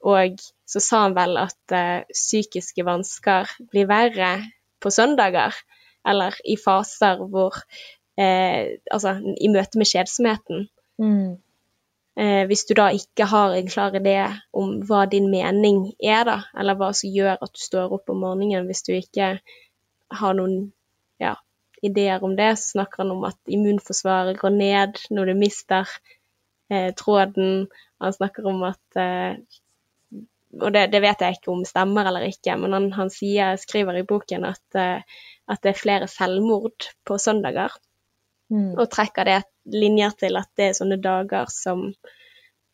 Og så sa han vel at uh, psykiske vansker blir verre på søndager, eller i faser hvor eh, Altså i møte med kjedsomheten. Mm. Eh, hvis du da ikke har en klar idé om hva din mening er, da, eller hva som gjør at du står opp om morgenen, hvis du ikke har noen ja, ideer om det, så snakker han om at immunforsvaret går ned når du mister eh, tråden. Han snakker om at eh, og det, det, vet jeg ikke om stemmer eller ikke, men han, han sier, skriver i boken at, uh, at, det er flere selvmord på søndager. Mm. Og trekker det linjer til at det er sånne dager som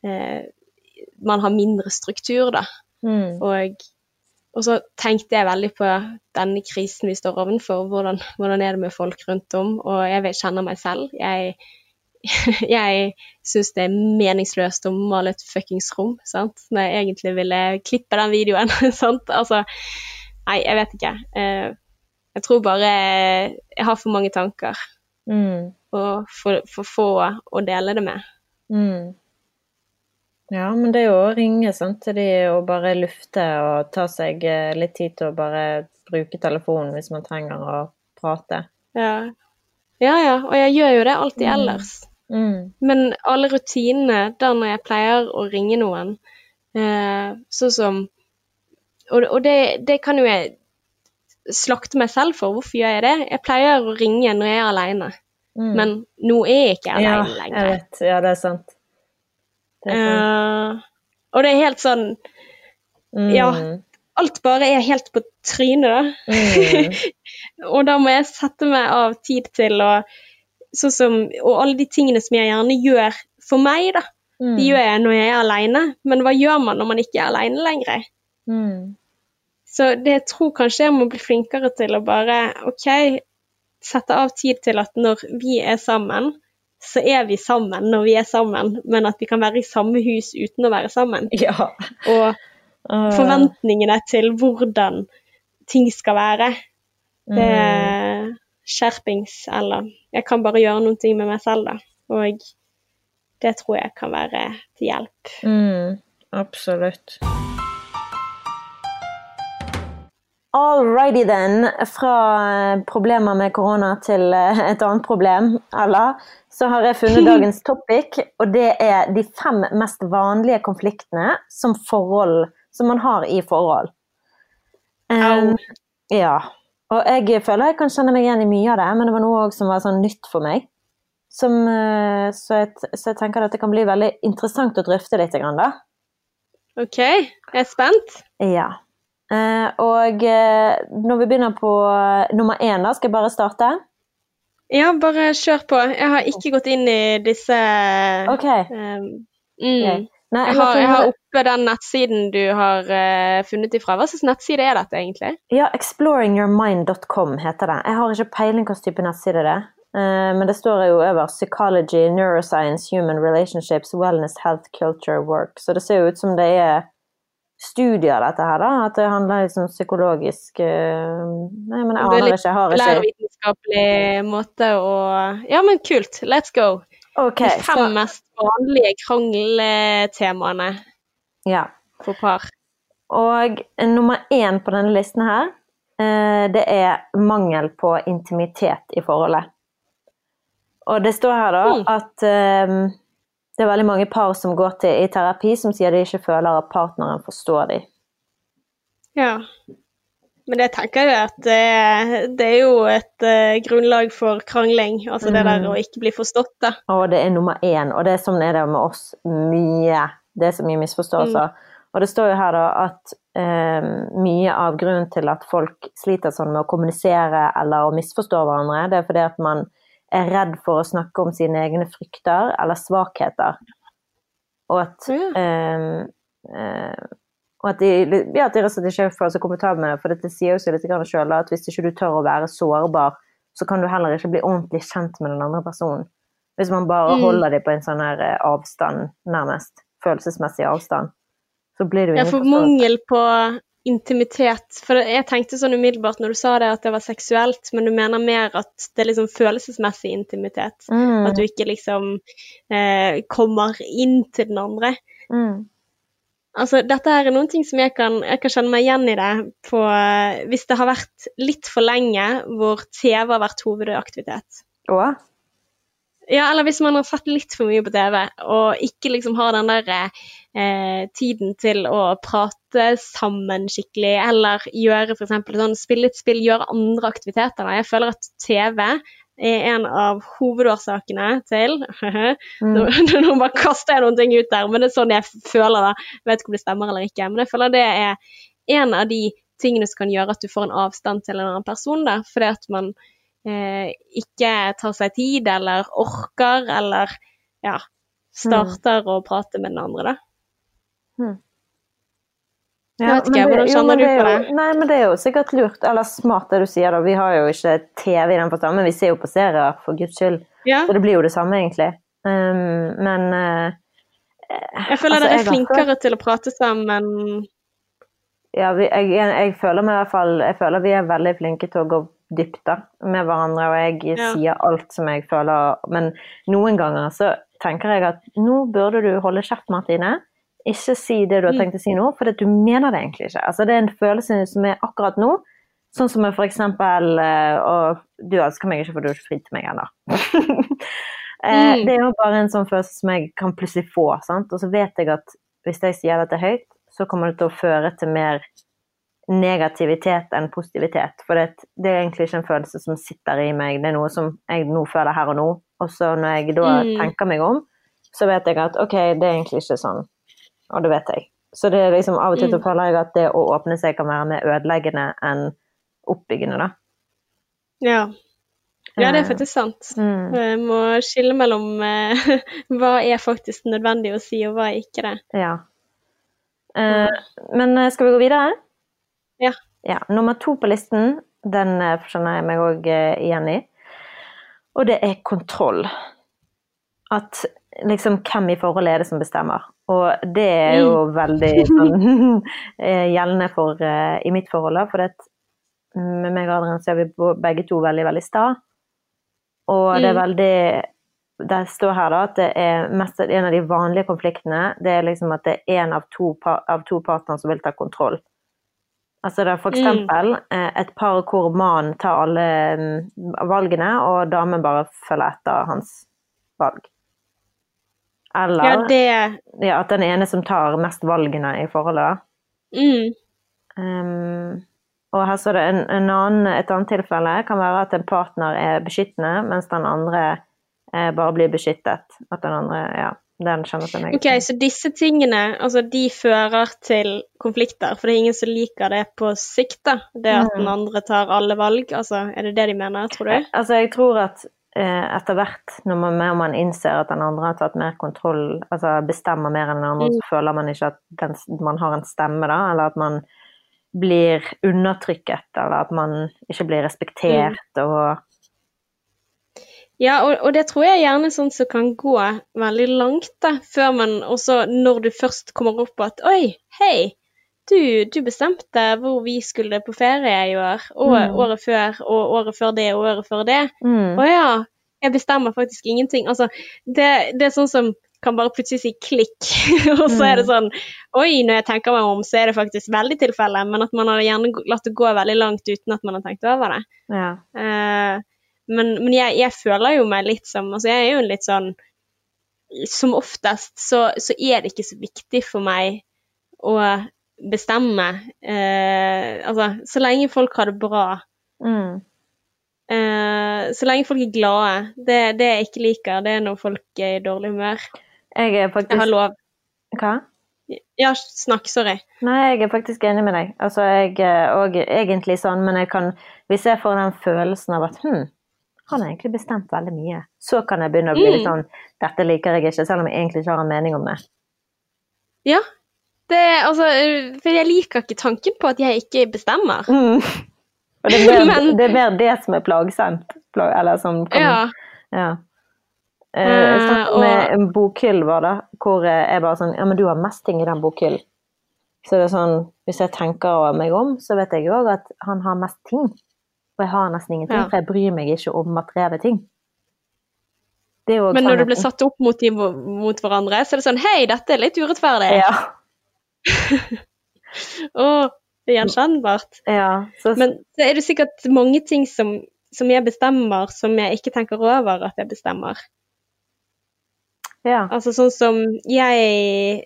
eh, man har mindre struktur, da. Mm. Og, og, så tenkte jeg veldig på denne krisen vi står ovenfor. hvordan, hvordan er det med folk rundt om. Og jeg kjenner meg selv. Jeg [LAUGHS] jeg syns det er meningsløst å male et fuckings rom, sant, når jeg egentlig ville klippe den videoen. [LAUGHS] sant? Altså, nei, jeg vet ikke. Eh, jeg tror bare jeg har for mange tanker. Mm. Og for, for, få å dele det med. Mm. Ja, men det er jo å ringe sant, til de og bare lufte og ta seg eh, litt tid til å bare bruke telefonen hvis man trenger å prate. Ja. Ja, ja, og jeg gjør jo det alltid mm. ellers. Mm. Men alle rutinene der når jeg pleier å ringe noen, eh, sånn som Og, og det, det, kan jo jeg slakte meg selv for. Hvorfor gjør jeg det? Jeg pleier å ringe når jeg er alene. Mm. Men nå er jeg ikke alene ja, lenger. Jeg vet. Ja, det er sant. Det er sant. Uh, og det er helt sånn mm. Ja. Alt bare er helt på trynet, da. Mm. [LAUGHS] og da må jeg sette meg av tid til å sånn som, og alle de tingene som jeg gjerne gjør for meg, da, mm. de gjør jeg når jeg er alene. Men hva gjør man når man ikke er alene lenger? Mm. Så det jeg tror kanskje jeg må bli flinkere til å bare OK, sette av tid til at når vi er sammen, så er vi sammen når vi er sammen, men at vi kan være i samme hus uten å være sammen. Ja. Og forventningene til hvordan ting skal være. Det, er skjerpings, eller jeg kan bare gjøre noen ting med meg selv, da. Og det tror jeg kan være til hjelp. Mm, absolutt. Alrighty then. Fra problemer med korona til eh, et annet problem, eller, så har jeg funnet [LAUGHS] dagens topic, og det er de fem mest vanlige konfliktene som, forhold, som man har i forhold. Um, ja. Og jeg føler jeg kan kjenne meg igjen i mye av det, men det var noe som var sånn nytt for meg. Som, eh, så, jeg, så, jeg, tenker at det kan bli veldig interessant å drøfte litt. Da. OK, jeg er spent. Ja. Eh, og eh, når vi begynner på nummer én, da, skal jeg bare starte? Ja, bare kjør på. Jeg har ikke gått inn i disse Ok. Um, mm. okay. Nei, jeg, har, jeg, har, oppe den nettsiden du har uh, funnet ifra. Hva slags nettside er dette egentlig? Ja, exploringyourmind.com heter det. Jeg har ikke peiling hvilken type nettside det er. Uh, men det står jo over Psychology, Neuroscience, Human Relationships, Wellness, Health, Culture, Work. Så det ser jo ut som det er studier av dette her, da. At det handler liksom psykologisk uh, Nei, men jeg aner ikke. Jeg har ikke Lærvitenskapelig måte å Ja, men kult. Let's go. Okay, De fem så... mest vanlige krangletemaene ja. for par. Og nummer én på denne listen her, eh, det er mangel på intimitet i forholdet. Og det står her da mm. at um, det er veldig mange par som går til i terapi som sier de ikke føler at partneren forstår dem. Ja. Men det tenker jeg at det, det er jo et uh, grunnlag for krangling. Altså det der mm. å ikke bli forstått, da. Og det er nummer én, og det er sånn er det med oss mye. Det er så mye misforståelser. Mm. Og det står jo her da at um, mye av grunnen til at folk sliter sånn med å kommunisere eller å misforstå hverandre, det er fordi at man er redd for å snakke om sine egne frykter eller svakheter. Og at um, uh, og at de, ja, at de rett og slett ikke føler seg komfortable med det. For det sier jo seg litt sjøl at hvis ikke du tør å være sårbar, så kan du heller ikke bli ordentlig kjent med den andre personen. Hvis man bare Mm. holder dem på en sånn her eh, avstand, nærmest. Følelsesmessig avstand. Så blir det jo Ja, for mangel på intimitet For jeg tenkte sånn umiddelbart når du sa det, at det var seksuelt, men du mener mer at det er liksom følelsesmessig intimitet. Mm, At du ikke liksom eh, kommer inn til den andre. mm, Altså, dette her er noen ting som jeg kan, jeg kan kjenne meg igjen i det på eh, Hvis det har vært litt for lenge hvor TV har vært hovedaktivitet. Å? Ja, eller hvis man har sett litt for mye på TV, og ikke liksom har den der eh, tiden til å prate sammen skikkelig, eller gjøre eksempel sånn, spille et spill, gjøre andre aktiviteter. da. Jeg føler at TV er en av hovedårsakene til [LAUGHS] Nå, Mm. nå bare kaster jeg noen ting ut der, men det er sånn jeg føler det. Jeg vet ikke om det stemmer eller ikke, men jeg føler det er en av de tingene som kan gjøre at du får en avstand til en annen person, da, fordi at man ikke tar seg tid eller orker, eller ja, starter å prate med den andre, da. Ja, Jeg vet ikke, hvordan kjenner du på jo- det? Nei, men det er jo sikkert lurt, eller smart det du sier da. Vi har jo ikke TV i den forstand, men vi ser jo på serier, for guds skyld. Ja, Så det blir jo det samme, egentlig. Um, men uh, jeg føler altså, dere er flinkere til å prate sammen. ja, vi, jeg, jeg, jeg føler meg i hvert fall Jeg føler vi er veldig flinke til å gå dypt da, med hverandre, og jeg Ja. sier alt som jeg føler. Men noen ganger så tenker jeg at nå burde du holde kjeft, Martine. Ikke si det du har Mm. tenkt å si nå, for du mener det egentlig ikke. Altså, det er en følelse som er akkurat nå. Sånn som for eksempel eh, Og du elsker meg ikke, for du har ikke fridd til meg ennå. [LAUGHS] Eh, Mm. Det er jo bare en sånn følelse som jeg kan plutselig få. Sant? Og så vet jeg at hvis jeg sier dette høyt, så kommer det til å føre til mer negativitet enn positivitet. For det, det er egentlig ikke en følelse som sitter i meg, det er noe som jeg nå føler her og nå. Og så når jeg da Mm. tenker meg om, så vet jeg at ok, det er egentlig ikke sånn. Og det vet jeg. Så det er liksom av og til Mm. føler jeg at det å åpne seg kan være mer ødeleggende enn oppbyggende, da. Ja. ja, det er Eh, faktisk sant. Mm, Jeg må skille mellom uh, [LAUGHS] hva er faktisk nødvendig å si, og hva er ikke det. ja. Uh, men eh, skal vi gå videre? Ja. Nummer to på listen, den eh, skjønner jeg meg òg igjen i. Og det er kontroll. At liksom hvem i forholdet er det som bestemmer. Og det er jo veldig sånn [LAUGHS] eh, gjeldende for eh, i mitt forhold. For det, med meg og Adrian så er vi begge to veldig, veldig sta. Og det er Mm. veldig Det står her da at det er mest en av de vanlige konfliktene. Det er liksom at det er én av to, av to partnere som vil ta kontroll. Altså det er for Mm. eksempel mm. et par hvor mannen tar alle mm, valgene, og damen bare følger etter hans valg. Eller Ja, det ja, at den ene som tar mest valgene i forholdet. mm, Um, og her står det en, en annen, et annet tilfelle kan være at en partner er beskyttende, mens den andre eh, bare blir beskyttet. At den andre, ja, den kjenner seg OK, negativ. så disse tingene, altså de fører til konflikter, for det er ingen som liker det på sikt, da. Det at den andre tar alle valg, altså er det det de mener, tror du? Altså, jeg tror at eh, etter hvert, når man, mer man innser at den andre har tatt mer kontroll, altså bestemmer mer enn den andre, Mm. så føler man ikke at den, man har en stemme, da, eller at man blir undertrykket, eller at man ikke blir respektert, Mm. og Ja, og, og det tror jeg gjerne sånn som kan gå veldig langt, da, før man også, når du først kommer opp på at oi, hei, du, du bestemte hvor vi skulle på ferie i år, og Mm. året før, og året før det, og året før det. mm, Å ja, jeg bestemmer faktisk ingenting. Altså, det, det er sånn som kan bare plutselig si klikk, [LAUGHS] og så er det sånn Oi, når jeg tenker meg om, så er det faktisk veldig tilfelle, men at man har gjerne latt det gå veldig langt uten at man har tenkt over det. ja. Eh, men men jeg, jeg føler jo meg litt som Altså, jeg er jo litt sånn Som oftest så, så er det ikke så viktig for meg å bestemme. Eh, altså, så lenge folk har det bra. Mm. Eh, så lenge folk er glade. Det, det jeg ikke liker, det er når folk er i dårlig humør. Jeg er Jeg har lov. Hva? Ja, snakk, sorry. Nei, jeg er faktisk enig med deg. Altså, jeg er òg egentlig sånn, men jeg kan Hvis jeg får den følelsen av at hm, han har egentlig bestemt veldig mye, så kan jeg begynne å bli litt Mm. sånn Dette liker jeg ikke, selv om jeg egentlig ikke har en mening om det. Ja. Det, altså, for jeg liker ikke tanken på at jeg ikke bestemmer. Mm. Og det er, [LAUGHS] mer, Men- det er mer det som er plagsomt. Plag, eller som kan Ja. ja. Eh, Jeg Eh, snakket med en bokhyll, var det, hvor jeg bare sånn Ja, men du har mest ting i den bokhyllen. Så det er sånn, hvis jeg tenker meg om, så vet jeg òg at han har mest ting. Og jeg har nesten ingenting, Ja. for jeg bryr meg ikke om materielle ting. Men når du blir satt opp mot de mot hverandre, så er det sånn Hei, dette er litt urettferdig. Ja. [LAUGHS] Å, det er gjenkjennbart. ja. Så, Men så er det sikkert mange ting som, som jeg bestemmer, som jeg ikke tenker over at jeg bestemmer. ja. Altså sånn som jeg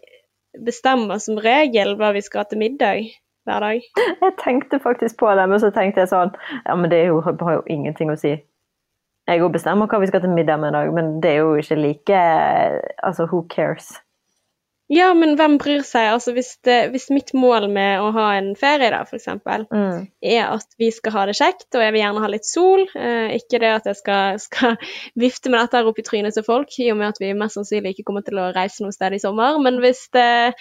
bestemmer som regel hva vi skal ha til middag hver dag. Jeg tenkte faktisk på det, men så tenkte jeg sånn Ja, men det jo, har jo ingenting å si. Jeg òg bestemmer hva vi skal til middag med i dag, men det er jo ikke like Altså, who cares? Ja, men hvem bryr seg? Altså hvis, det, hvis mitt mål med å ha en ferie, da, eksempel, Mm. er at vi skal ha det kjekt, og jeg vil gjerne ha litt sol. Eh, ikke det at jeg skal, skal [LAUGHS] vifte med dette her opp i trynet til folk, i og med at vi mest sannsynlig ikke kommer til å reise noe sted i sommer. Men hvis det,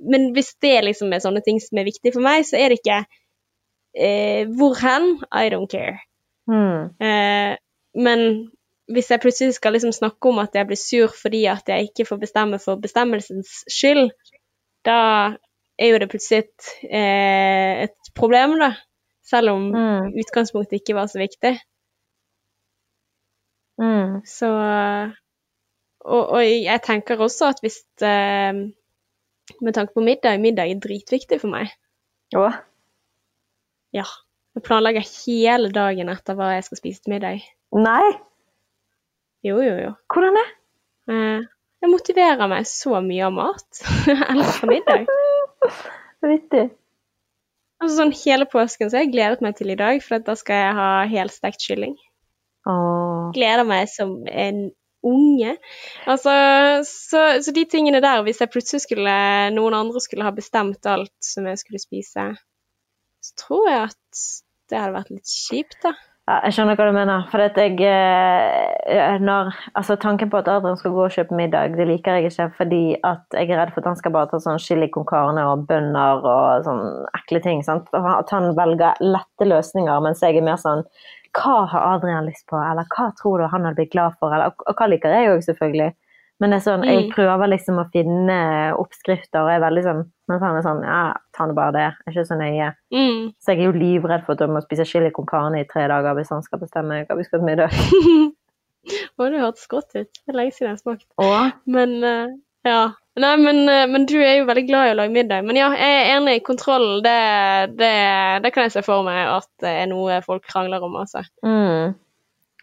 men hvis det liksom er sånne ting som er viktig for meg, så er det ikke eh, hvor hen? I don't care. Mm. Eh, men hvis jeg plutselig skal liksom snakke om at jeg blir sur fordi at jeg ikke får bestemme for bestemmelsens skyld, da er jo det plutselig et, eh, et problem, da. Selv om Mm. utgangspunktet ikke var så viktig. Mm. Så Og, og jeg tenker også at hvis eh, Med tanke på middag, middag er dritviktig for meg. Å? Ja. Jeg planlegger hele dagen etter hva jeg skal spise til middag. Nei? Jo, jo, jo. Hvordan det? Eh, jeg motiverer meg så mye av mat. [LAUGHS] Jeg elsker middag. [LAUGHS] Vittig. Altså sånn Hele påsken så har jeg gledet meg til i dag, for da skal jeg ha helstekt kylling. Åh. Gleder meg som en unge. Altså, så, så de tingene der, hvis jeg plutselig skulle noen andre skulle ha bestemt alt som jeg skulle spise, så tror jeg at det hadde vært litt kjipt, da. Ja, jeg skjønner hva du mener. For at jeg eh, når, altså Tanken på at Adrian skal gå og kjøpe middag, det liker jeg ikke fordi at jeg er redd for at han skal bare ta sånn chili con carne og bønner og sånn ekle ting. sant? At han velger lette løsninger, mens jeg er mer sånn Hva har Adrian lyst på, eller hva tror du han hadde blitt glad for, eller, og hva liker jeg òg, selvfølgelig. Men det er sånn, jeg Mm. prøver liksom å finne oppskrifter, og jeg er veldig sånn Men han er sånn Ja, ta nå bare det. Jeg er ikke så nøye. Mm. Så jeg er jo livredd for at jeg må spise chili con carne i tre dager hvis han skal bestemme hva vi skal til middag. [LAUGHS] Å, det hørtes godt ut. Det er lenge siden jeg har smakt. Og Men eh, ja. Nei, men, eh, men du er jo veldig glad i å lage middag. Men ja, jeg er enig. Kontroll, det, det, det kan jeg se for meg at det er noe folk krangler om, altså. mm.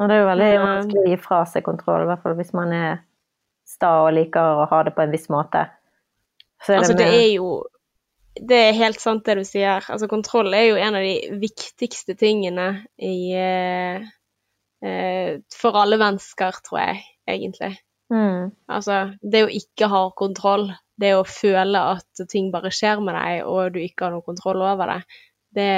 Og det er jo veldig Ja. vanskelig å gi fra seg kontroll, i hvert fall hvis man er sta og liker å ha det på en viss måte. Så er Altså, det det er jo Det er helt sant det du sier. Altså, kontroll er jo en av de viktigste tingene i eh, eh, For alle mennesker, tror jeg, egentlig. Mm. Altså, det å ikke ha kontroll, det å føle at ting bare skjer med deg, og du ikke har noe kontroll over det, det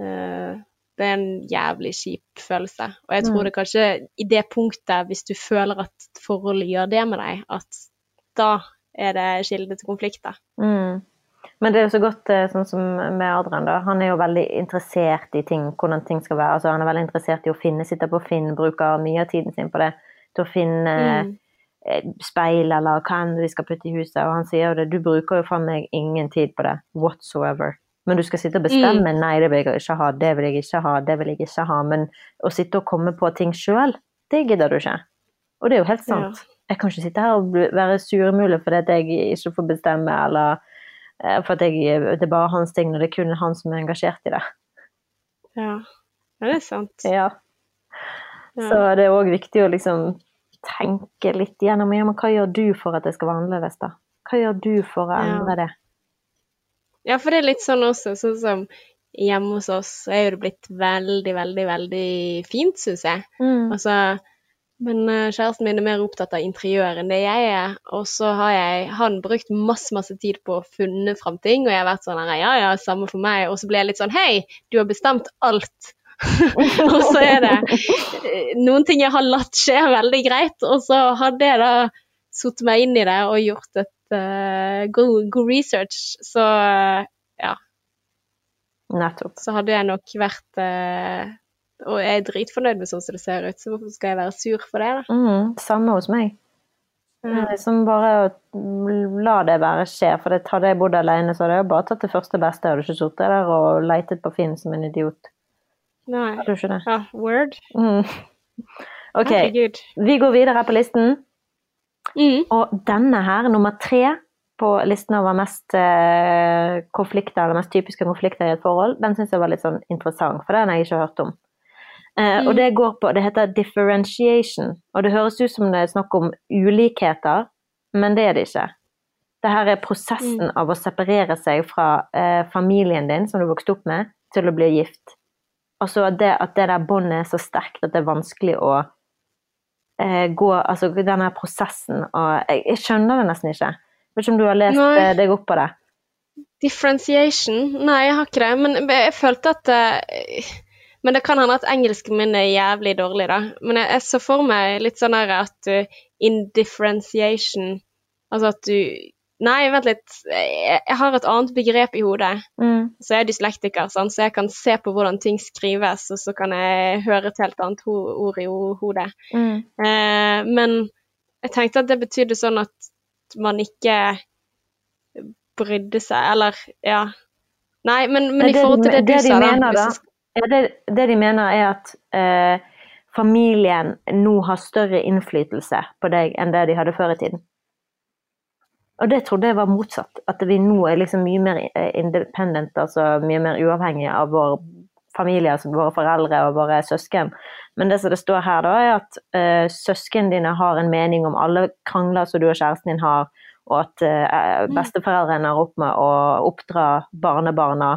uh, det er en jævlig kjip følelse. Og jeg tror Mm. det kanskje i det punktet, hvis du føler at forholdet gjør det med deg, at da er det kilde til konflikter. Mm. Men det er jo så godt eh, sånn som med Adrian, da. Han er jo veldig interessert i ting, hvordan ting skal være. Altså, han er veldig interessert i å finne, sitter på Finn, bruker mye av tiden sin på det. Til å finne Mm. eh, speil eller hva enn vi skal putte i huset. Og han sier jo det, du bruker jo faen meg ingen tid på det whatsoever. Men du skal sitte og bestemme. Nei, det vil jeg ikke ha, det vil jeg ikke ha, det vil jeg ikke ha. Men å sitte og komme på ting sjøl, det gidder du ikke. Og det er jo helt sant. Jeg kan ikke sitte her og være surmule fordi at jeg ikke får bestemme, eller eh, for at jeg, det er bare hans ting, når det er kun han som er engasjert i det. Ja, ja det er sant. Ja. Så det er òg viktig å liksom tenke litt gjennom ja, men hva gjør du for at det skal være annerledes, da? Hva gjør du for å endre det? Ja, for det er litt sånn også, sånn som hjemme hos oss, så er jo det blitt veldig, veldig, veldig fint, syns jeg. Mm. Altså, men eh, kjæresten min er mer opptatt av interiør enn det jeg er. Og så har jeg han brukt masse, masse tid på å funne fram ting, og jeg har vært sånn her, ja ja, samme for meg. Og så blir jeg litt sånn hei, du har bestemt alt. [LAUGHS] og så er det eh, noen ting jeg har latt skje veldig greit, og så hadde jeg da satt meg inn i det og gjort et uh, god, god research, så uh, ja, Nettopp. så hadde jeg nok vært uh, og jeg er dritfornøyd med sånn som det ser ut, så hvorfor skal jeg være sur for det, da? Mm, samme hos meg. Mm. er liksom bare la det bare skje. For det, hadde jeg bodd alene, så hadde jeg bare tatt det første beste. Jeg hadde ikke sittet der og leitet på Finn som en idiot. Nei. Du ikke det? Ja, word. Mm. [LAUGHS] Ok, Herregud. vi går videre på listen. Mm. Og denne her, nummer tre på listen over mest eh, konflikter, eller mest typiske konflikter i et forhold, den syns jeg var litt sånn interessant, for den har jeg ikke hørt om. Mm. Og Mm. det går på Det heter differentiation, og det høres ut som det er snakk om ulikheter, men det er det ikke. Det her er prosessen av å separere seg fra eh, familien din, som du vokste opp med, til å bli gift. Altså det, at det der båndet er så sterkt at det er vanskelig å eh, gå Altså denne prosessen og jeg, jeg skjønner det nesten ikke. Jeg Vet ikke om du har lest Nei. eh, deg opp på det? Differentiation? Nei, jeg har ikke det. Men jeg følte at eh, Men det kan hende at engelsken min er jævlig dårlig, da. Men jeg, jeg så for meg litt sånn her at uh, indifferentiation Altså at du Nei, vent litt. Jeg, har et annet begrep i hodet. Mm. Så jeg er dyslektiker, sånn, så jeg kan se på hvordan ting skrives, og så kan jeg høre et helt annet ord i hodet. Mm. Eh, men jeg tenkte at det betydde sånn at man ikke brydde seg, eller ja. Nei, men, men i forhold til det, du de sa, da mener, da ja, det, det de mener, er at eh, familien nå har større innflytelse på deg enn det de hadde før i tiden. Og det trodde jeg var motsatt. At vi nå er liksom mye mer eh, independent, altså mye mer uavhengige av vår familie, altså våre foreldre og våre søsken. Men det som det står her, da, er at uh, søsknene dine har en mening om alle krangler som du og kjæresten din har, og at uh, besteforeldrene er opp med å oppdra barnebarna,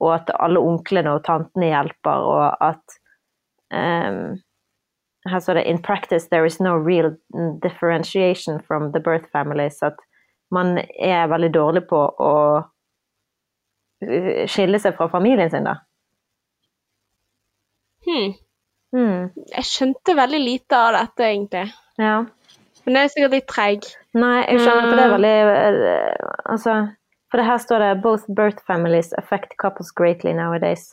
og at alle onklene og tantene hjelper, og at um, her står det In practice there is no real differentiation from the birth families. At man er veldig dårlig på å eh, skille seg fra familien sin, da. hmm, Hmm. Jeg skjønte veldig lite av dette, egentlig. Ja. Men jeg er sikkert litt treig. Nei, jeg skjønner, på det er veldig eh, Altså, for det her står det Both birth families affect couples greatly nowadays.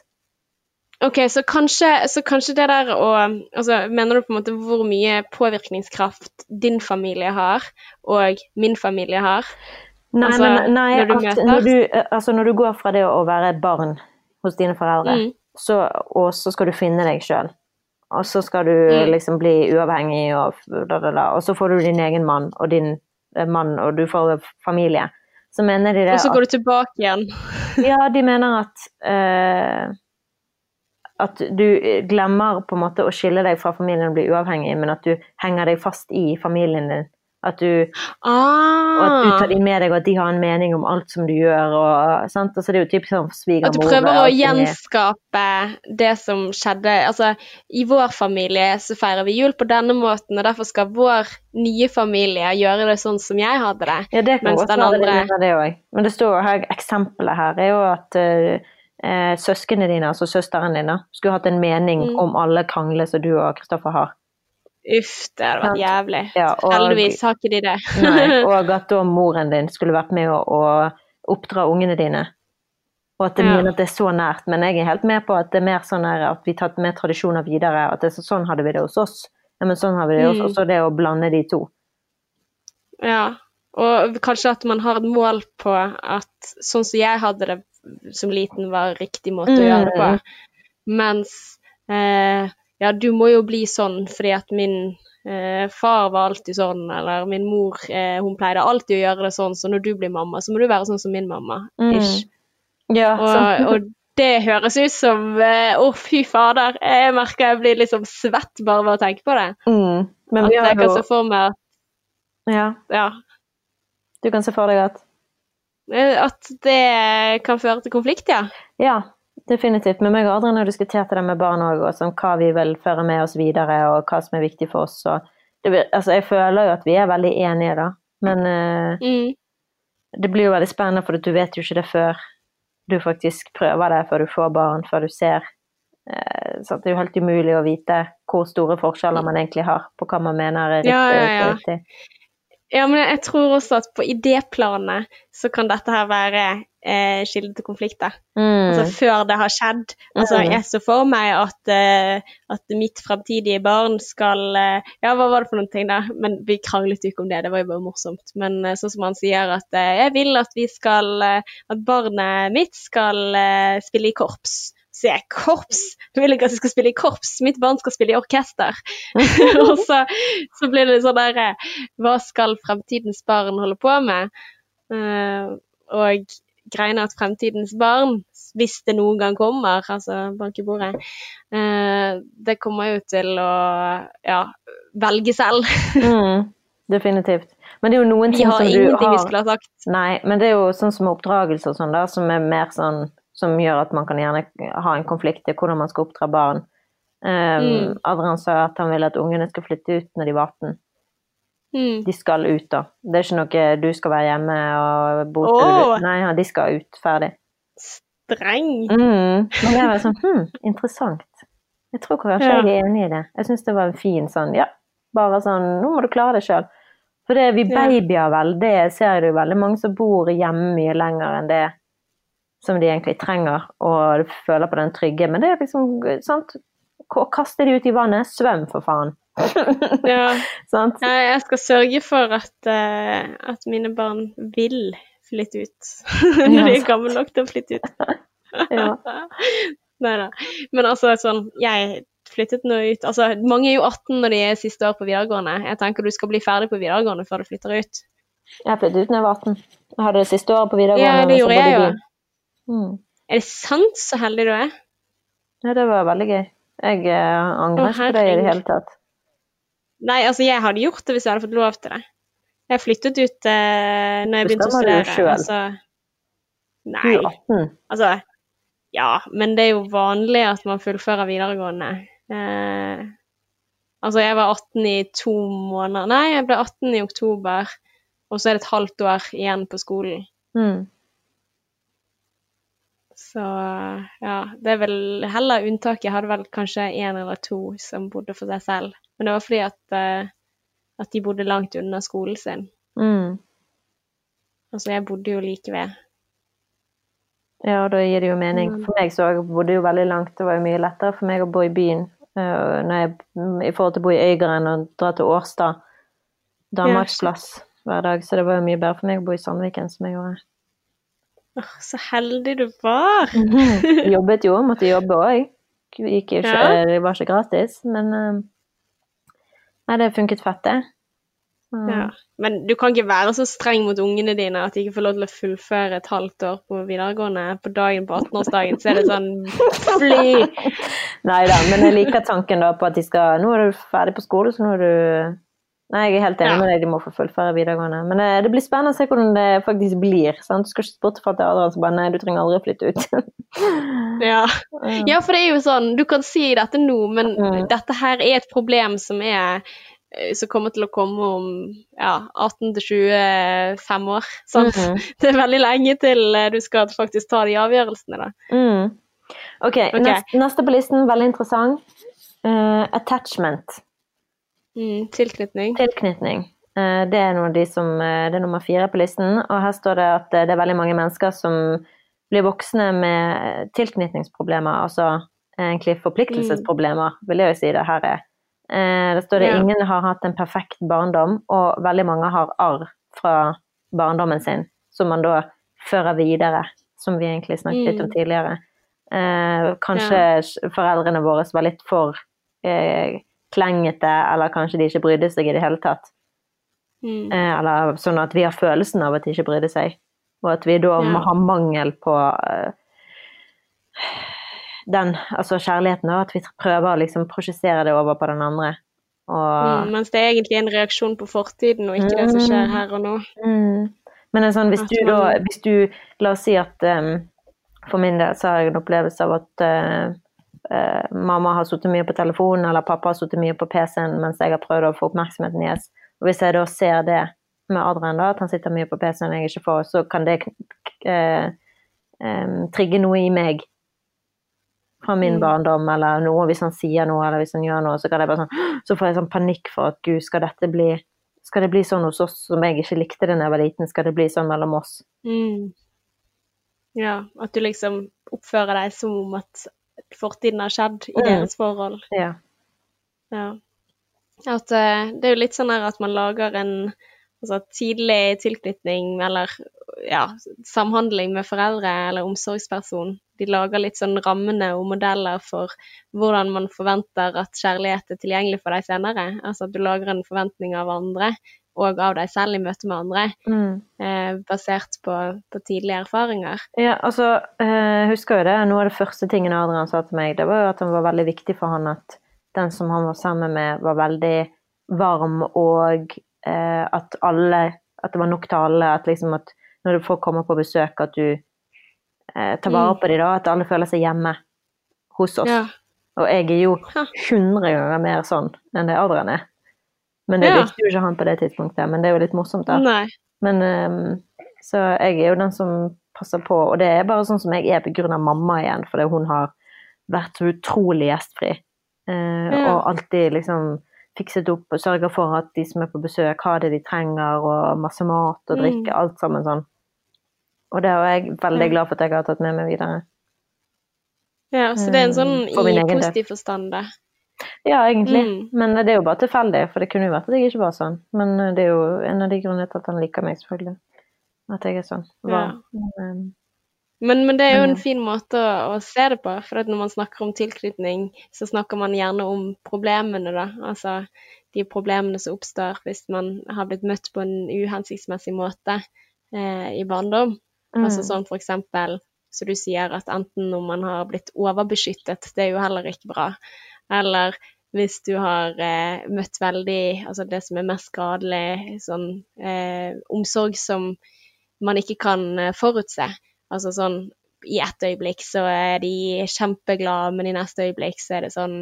Ok, så kanskje, så kanskje det der å altså, Mener du på en måte hvor mye påvirkningskraft din familie har, og min familie har? Nei, Altså, men, nei når du at når, du, eh, altså når du går fra det å være barn hos dine foreldre, Mm. så, og så skal du finne deg sjøl. Og så skal du Mm. liksom bli uavhengig, og, da, da, da, og så får du din egen mann og din eh, mann, og du får familie. Så mener de det Og så går du tilbake igjen. Ja, de mener at eh, at du glemmer på en måte å skille deg fra familien og bli uavhengig, men at du henger deg fast i familien din. At du, og at du tar dem med deg, og at de har en mening om alt som du gjør. Og, sant? Altså, det er jo typisk sånn svigermor. at du prøver å gjenskape det som skjedde. Altså, i vår familie så feirer vi jul på denne måten, og derfor skal vår nye familie gjøre det sånn som jeg hadde det. Ja, det kan godt den være andre- det, det òg. Men det står jo her, eksempelet her er jo at uh, eh, søsknene dine, altså søsteren din, skulle hatt en mening Mm. om alle krangler som du og Kristoffer har. Uff, det hadde vært jævlig. Ja, og- Heldigvis har ikke de det. Nei, [LAUGHS] og at da moren din skulle vært med å, å oppdra ungene dine. Og at det, Ja. at det er så nært. Men jeg er helt med på at det er mer sånn at vi tar med tradisjoner videre. At det er så, sånn hadde vi det hos oss. Ja, men sånn har vi det hos Mm. oss. Og det å blande de to. Ja, og kanskje at man har et mål på at sånn som jeg hadde det som liten, var riktig måte å gjøre det på. Mens eh, ja, du må jo bli sånn fordi at min eh, far var alltid sånn, eller min mor eh, hun pleide alltid å gjøre det sånn, så når du blir mamma, så må du være sånn som min mamma. Mm. Ish. Ja, Og, og det høres ut som eh, Å, fy fader. Jeg merker jeg blir liksom svett bare ved å tenke på det. mm. Men At jeg kan se for meg at Ja, ja, du kan se for deg at At det kan føre til konflikt, ja. Ja, definitivt. Men meg og Adrian har diskutert det med barn òg, og sånn, hva vi vil føre med oss videre, og hva som er viktig for oss. Det, altså, jeg føler jo at vi er veldig enige, da. Men uh, Mm. det blir jo veldig spennende, for du vet jo ikke det før du faktisk prøver det, før du får barn, før du ser. Uh, så det er jo helt umulig å vite hvor store forskjeller man egentlig har på hva man mener er riktig Ja, ja, ja. riktig. Ja, men jeg tror også at på idéplanet så kan dette her være eh, kilde til konflikter. Mm. Altså før det har skjedd. Altså Mm. jeg så for meg at, eh, at mitt fremtidige barn skal eh, Ja, hva var det for noen ting, da? Men vi kranglet jo ikke om det, det var jo bare morsomt. Men eh, sånn som han sier at eh, jeg vil at vi skal eh, At barnet mitt skal spille i korps. Jeg korps? Du vil ikke at jeg skal spille i korps? Mitt barn skal spille i orkester. [LAUGHS] og så, så blir det sånn der eh, Hva skal fremtidens barn holde på med? Uh, og greien er at fremtidens barn, hvis det noen gang kommer, altså bank i bordet, uh, det kommer jo til å ja, velge selv. [LAUGHS] Mm. Definitivt. Men det er jo noen Vi ting har som du ingenting vi har skulle ha sagt. Nei, men det er jo sånn som oppdragelse og sånn, da, som er mer sånn Som gjør at man kan gjerne ha en konflikt i hvordan man skal oppdra barn. Um, Mm. Adrian sa at han ville at ungene skal flytte ut når de var 18. Mm. De skal ut, da. Det er ikke noe du skal være hjemme og bo til oh. Nei, ja, de skal ut. Ferdig. Streng. Mm. Men jeg var sånn hm, interessant. Jeg tror kanskje Ja. jeg er enig i det. Jeg syns det var en fin sånn Ja, bare sånn Nå må du klare det sjøl. For det vi babyer vel, det ser du veldig mange som bor hjemme mye lenger enn det som de egentlig trenger, og føler på den trygge. Men det er liksom sant Kaste de ut i vannet, svøm for faen. [LAUGHS] Ja. jeg skal sørge for at, uh, at mine barn vil flytte ut. [LAUGHS] Når de er gamle nok til å flytte ut. [LAUGHS] Ja. Nei da. Men altså sånn, jeg flyttet nå ut Altså, mange er jo 18 når de er siste år på videregående. Jeg tenker du skal bli ferdig på videregående før du flytter ut. Jeg flyttet ut da jeg var 18. Jeg hadde det siste året på videregående. Ja, det gjorde jeg jo. Mm. Er det sant så heldig du er? Ja, det var veldig gøy. Jeg eh, angrer ikke på det i det hele tatt. Nei, altså jeg hadde gjort det hvis jeg hadde fått lov til det. Jeg flyttet ut eh, når jeg begynte å Bestemmer du studere. selv? Altså, nei, 18. altså Ja, men det er jo vanlig at man fullfører videregående. Eh, altså jeg var 18 i to måneder Nei, jeg ble 18 i oktober, og så er det et halvt år igjen på skolen. Mm. Så ja, det er vel heller unntaket. Jeg hadde vel kanskje én eller to som bodde for seg selv. Men det var fordi at, eh, at de bodde langt unna skolen sin. Mm. Altså, jeg bodde jo like ved. Ja, da gir det jo mening. Mm. For meg så bodde jo veldig langt. Det var jo mye lettere for meg å bo i byen eh, når jeg, i forhold til å bo i Øygarden og dra til Årstad. Danmarksplass hver dag. Så det var jo mye bedre for meg å bo i Sandviken, som jeg gjorde. Åh, så heldig du var! Jobbet jo, [LAUGHS] måtte jobbe òg. Gikk jo ikke, Ja. Det var ikke gratis, men eh, Nei, det funket fett, det. Mm. Ja. Men du kan ikke være så streng mot ungene dine at de ikke får lov til å fullføre et halvt år på videregående. På dagen på 18-årsdagen så er det sånn [LAUGHS] fly! Nei da, men jeg liker tanken da på at de skal Nå er du ferdig på skole, så nå er du Nei, jeg er helt enig Ja. med deg, de må få fullføre videregående. Men eh, det blir spennende å se hvordan det faktisk blir. Sant? Du skal ikke spørre fra til Adrian som bare Nei, du trenger aldri å flytte ut. [LAUGHS] Ja. ja, for det er jo sånn, du kan si dette nå, men Mm. dette her er et problem som er eh, som kommer til å komme om ja, 18 25 år. Sant? -hmm. [LAUGHS] Det er veldig lenge til eh, du skal faktisk ta de avgjørelsene, da. Mm. Ok, okay. Neste, neste på listen, veldig interessant. Uh, attachment. Mm, tilknytning. Tilknytning. Eh, Det er, noe av de som, eh, det er nummer fire på listen, og her står det at eh, det er veldig mange mennesker som blir voksne med tilknytningsproblemer, altså egentlig forpliktelsesproblemer, vil jeg jo si det her er. Det står det Ja. ingen har hatt en perfekt barndom, og veldig mange har arr fra barndommen sin, som man da fører videre, som vi egentlig snakket litt om Mm. tidligere. Kanskje kanskje foreldrene våre var litt for klengete, eller kanskje de ikke brydde seg i det hele tatt. Mm. Eh, eller sånn at vi har følelsen av at de ikke brydde seg. Og at vi da Ja. ha mangel på eh, den, altså kjærligheten, og at vi prøver å liksom prosjessere det over på den andre. Og Mm, mens det er egentlig en reaksjon på fortiden, og ikke det som skjer her og nå. Mm. Men det er sånn, hvis du da hvis du, La oss si at um, for min del så har jeg en opplevelse av at eh, eh, mamma har sittet mye på telefonen, eller pappa har sittet mye på PC-en mens jeg har prøvd å få oppmerksomheten deres. Og hvis jeg da ser det med Adrian, da, at han sitter mye på PC-en og jeg ikke får, så kan det eh, eh, trigge noe i meg fra min Mm. barndom, eller noe hvis han sier noe, eller hvis han gjør noe, så kan jeg bare sånn [GASPS] Så får jeg sånn panikk for at gud, skal dette bli skal det bli sånn hos oss som jeg ikke likte det da jeg var liten, skal det bli sånn mellom oss? Mm. Ja, at du liksom oppfører deg som om at fortiden har skjedd i Mm. deres forhold. Ja. Ja. At eh, det er jo litt sånn at man lager en altså, tidlig tilknytning eller ja, samhandling med foreldre eller omsorgsperson. De lager litt sånn rammene og modeller for hvordan man forventer at kjærlighet er tilgjengelig for deg senere. Altså at du lager en forventning av andre og av deg selv i møte med andre, Mm. eh, basert på, på tidlige erfaringer. Ja, altså, eh, husker jo det, noe av det første tingene Adrian sa til meg, det var jo at det var veldig viktig for han at den som han var sammen med, var veldig varm, og eh, at alle, at det var nok til alle, at liksom at når folk kommer på besøk, at du eh, tar vare Mm. på dem da, at alle føler seg hjemme hos oss. Ja. Og jeg er jo Ha. 100 ganger mer sånn enn det Adrian er. Men det Ja. likte jo ikke han på det tidspunktet, men det er jo litt morsomt da. Nei. Men um, Så jeg er jo den som passer på, og det er bare sånn som jeg er av mamma igjen, fordi hun har vært så utrolig gjestfri. Uh, Ja. Og alltid liksom fikset opp og sørga for at de som er på besøk, har det de trenger, og masse mat og drikke, Mm. alt sammen sånn. Og det er jeg veldig glad for at jeg har tatt med meg videre. Ja, så det er en sånn Mm, i positiv forstand, det. Ja, egentlig. Mm. Men det er jo bare tilfeldig, for det kunne jo vært at jeg ikke var sånn. Men det er jo en av de grunnene til at han liker meg, selvfølgelig. At jeg er sånn. Ja. Men, ehm, Men, men det er jo en fin måte å, å se det på, for når man snakker om tilknytning, så snakker man gjerne om problemene, da. Altså de problemene som oppstår hvis man har blitt møtt på en uhensiktsmessig måte eh, i barndom. mm. Altså sånn for eksempel, så du sier, at enten om man har blitt overbeskyttet, det er jo heller ikke bra, eller hvis du har eh, møtt veldig, altså det som er mest skadelig, sånn eh, omsorg som man ikke kan eh, forutse. Altså sånn i ett øyeblikk så er de kjempeglade, men i neste øyeblikk så er det sånn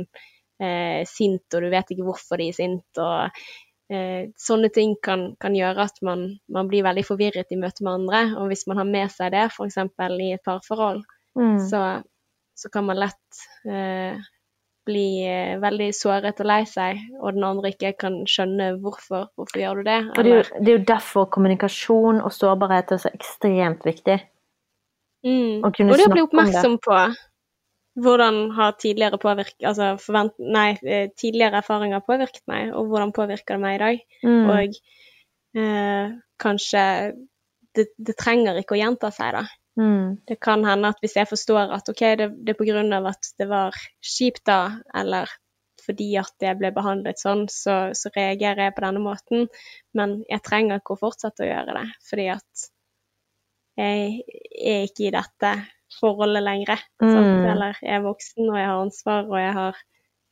eh, sint, og du vet ikke hvorfor de er sint, og eh, sånne ting kan, kan gjøre at man, man blir veldig forvirret i møte med andre. Og hvis man har med seg det, f.eks. i et parforhold, mm. så, så kan man lett eh, bli eh, veldig såret og lei seg, og den andre ikke kan skjønne hvorfor. Hvorfor gjør du det? Eller? det er, jo, det er jo derfor kommunikasjon og sårbarhet er så ekstremt viktig. mm, og det å bli oppmerksom på hvordan har tidligere påvirk, altså forvent, nei, eh, tidligere erfaringer påvirket meg, og hvordan påvirker det meg i dag? Mm. Og eh, kanskje det, det trenger ikke å gjenta seg, da. Mm. Det kan hende at hvis jeg forstår at ok, det, det er av at det var kjipt da, eller fordi at jeg ble behandlet sånn, så, så reagerer jeg på denne måten, men jeg trenger ikke å fortsette å gjøre det, fordi at jeg er ikke i dette forholdet lenger. Mm. Eller jeg er voksen, og jeg har ansvar, og jeg har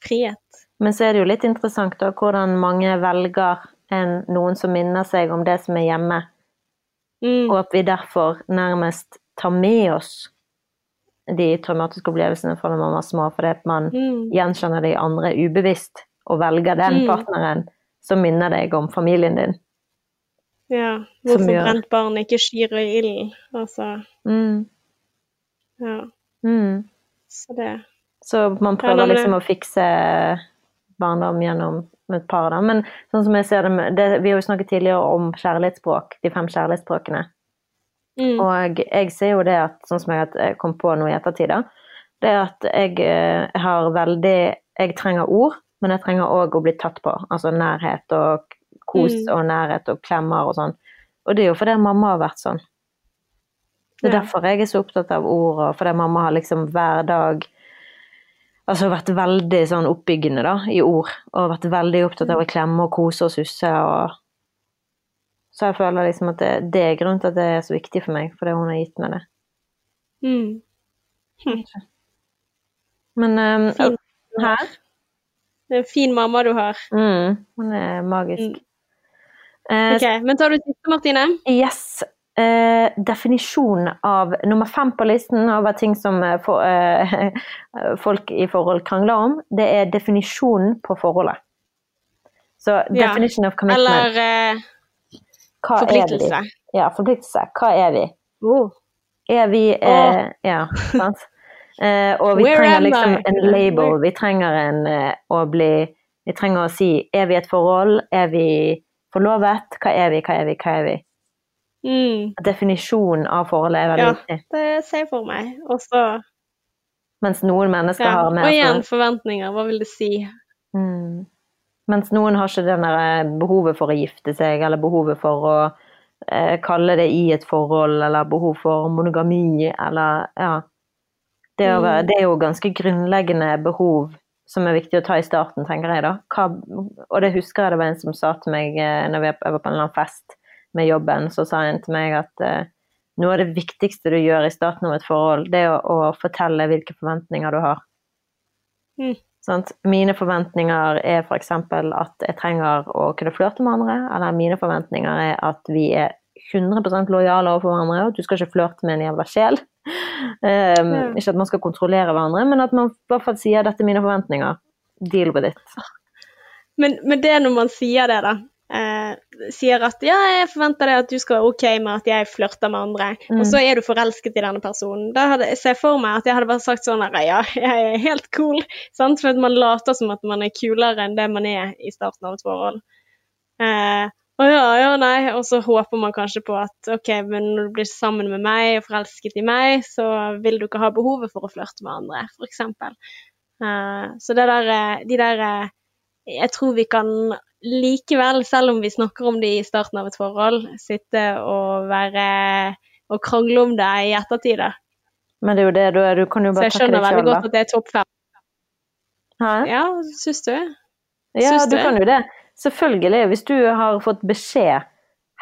frihet. Men så er det jo litt interessant da, hvordan mange velger en, noen som minner seg om det som er hjemme, Mm. og at vi derfor nærmest tar med oss de traumatiske opplevelsene fra da man var små, fordi man Mm. gjenkjenner de andre ubevisst, og velger den Mm. partneren som minner deg om familien din. Ja. Hvorfor gjør- brent barn ikke skyr i ilden. Altså, Mm. ja. Mm. Så det Så man prøver liksom å fikse barndom gjennom et par, da. Men sånn som jeg ser det, det Vi har jo snakket tidligere om kjærlighetsspråk, de fem kjærlighetsspråkene. Mm. Og jeg ser jo det at, sånn som jeg har kom på nå i ettertid, det er at jeg eh, har veldig Jeg trenger ord, men jeg trenger òg å bli tatt på. Altså nærhet og kos Mm. og nærhet og klemmer og sånn. Og det er jo fordi mamma har vært sånn. Det er Ja. derfor jeg er så opptatt av ord, og fordi mamma har liksom hver dag Altså vært veldig sånn oppbyggende da, i ord, og vært veldig opptatt av å klemme og kose og susse og Så jeg føler liksom at det, det er grunnen til at det er så viktig for meg, fordi hun har gitt meg det. Mm. [LAUGHS] Men um, Fin. her Det er en fin mamma du har. mm, Hun er magisk. Mm. Eh, Ok, Men tar du siste, Martine? Yes. Eh, definisjon av nummer fem på listen over ting som eh, for, eh, [LAUGHS] folk i forhold krangler om, det er definisjonen på forholdet. Så Ja, definition of commitment. Eller eh, hva forpliktelse? Ja, forpliktelse. Hva er vi? Oh. Er vi eh, Ja, sant? Eh, og vi Where trenger liksom I? en label. Vi trenger en eh, å bli Vi trenger å si Er vi et forhold? Er vi forlovet? Hva er vi, hva er vi, hva er vi? Mm. Definisjonen av forholdet er veldig Ja. viktig. Det ser jeg for meg. Og så Mens noen mennesker ja. har mer Og igjen forventninger, hva vil det si? Mm. Mens noen har ikke der eh, behovet for å gifte seg, eller behovet for å eh, kalle det i et forhold, eller behov for monogami, eller ja. Det, er, være, Mm. det er jo ganske grunnleggende behov som er viktig å ta i starten, tenker jeg da. Hva, og det husker jeg det var en som sa til meg eh, når jeg var på en eller annen fest med jobben, så sa en til meg at eh, noe av det viktigste du gjør i starten av et forhold, det er å, å fortelle hvilke forventninger du har. Mm. Sant? Mine forventninger er f.eks. at jeg trenger å kunne flørte med andre, eller mine forventninger er at vi er 100% lojale overfor hverandre, og at du skal ikke flørte med en jævla sjel. Um, Ja. Ikke at man skal kontrollere hverandre, men at man i hvert fall sier 'dette er mine forventninger'. Deal with it. Men, men det når man sier det, da. Eh, sier at ja, jeg forventer det at du skal være OK med at jeg flørter med andre, Mm. og så er du forelsket i denne personen. Da hadde jeg ser for meg at jeg hadde bare sagt sånn her, ja, jeg er helt cool, sant? for at man later som at man er kulere enn det man er i starten av et forhold. Eh, å ja, ja, nei, og så håper man kanskje på at OK, men når du blir sammen med meg og forelsket i meg, så vil du ikke ha behovet for å flørte med andre, f.eks. Uh, så det der, eh, de der eh, Jeg tror vi kan likevel, selv om vi snakker om det i starten av et forhold, sitte og være og krangle om det i ettertid. Men det er jo det, du, du kan jo bare takke deg sjøl, da. Så jeg skjønner veldig godt at det er topp fem. Hæ? Ja, syns du? Ja, Syns du du? kan jo det. Selvfølgelig. Hvis du har fått beskjed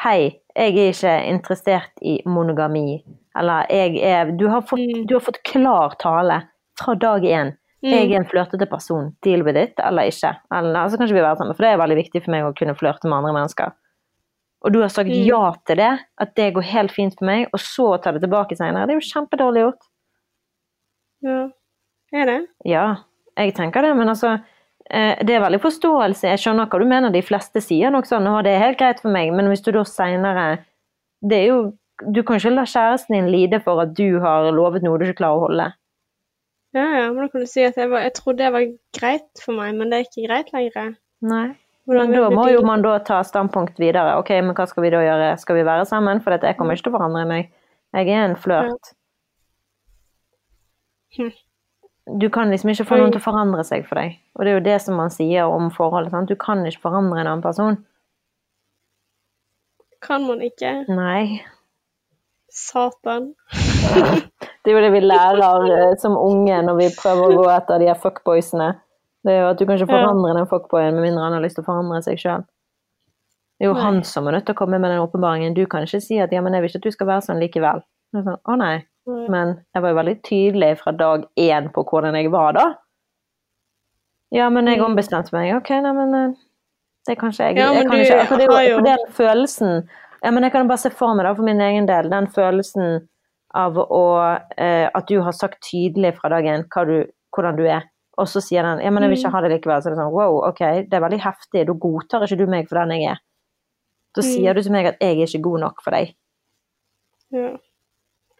Hei, jeg er ikke interessert i monogami. Eller jeg er Du har fått, Mm. du har fått klar tale fra dag én. Jeg Mm. er en flørtete person. Deal with it, eller ikke. Eller, altså kanskje vi være sammen, for det er veldig viktig for meg å kunne flørte med andre mennesker. Og du har sagt Mm. ja til det, at det går helt fint for meg, og så ta det tilbake senere. Det er jo kjempedårlig gjort. Ja. Er det? Ja, jeg tenker det, men altså eh, Det er veldig forståelse. Jeg skjønner hva du mener. De fleste sier nok sånn, og det er helt greit for meg, men hvis du da seinere Det er jo Du kan ikke la kjæresten din lide for at du har lovet noe du ikke klarer å holde. Ja, ja, men da kan du si at jeg, var, jeg trodde det var greit for meg, men det er ikke greit lenger. Nei. Hvordan Men da må jo man da ta standpunkt videre. Ok, men hva skal vi da gjøre? Skal vi være sammen? For jeg kommer ikke til å forandre meg. Jeg er en flørt. Ja. Du kan liksom ikke få noen til å forandre seg for deg. Og det er jo det som man sier om forholdet. Sant? Du kan ikke forandre en annen person. Kan man ikke? Nei. Satan. [LAUGHS] Det er jo det vi lærer eh, som unge når vi prøver å gå etter de her fuckboysene. Det er jo at du kan ikke forandre den fuckboyen med mindre han har lyst til å forandre seg sjøl. Det er jo han som er nødt til å komme med den åpenbaringen. Du kan ikke si at ja, men jeg vil ikke at du skal være sånn likevel. Det er Sånn, Å nei. Men jeg var jo veldig tydelig fra dag én på hvordan jeg var da. Ja, men jeg Mm. ombestemte meg. Ok, nei, men eh, det kan ikke jeg. Ja, jeg kan ikke, for det er jo- den følelsen Ja, men jeg kan bare se for meg da, for min egen del, den følelsen av å eh, At du har sagt tydelig fra dag én du, hvordan du er, og så sier den ja, men jeg vil ikke Mm. ha det likevel. Så er det sånn wow, ok, det er veldig heftig. Da godtar ikke du meg for den jeg er. Da Mm. sier du til meg at jeg er ikke god nok for deg. Ja.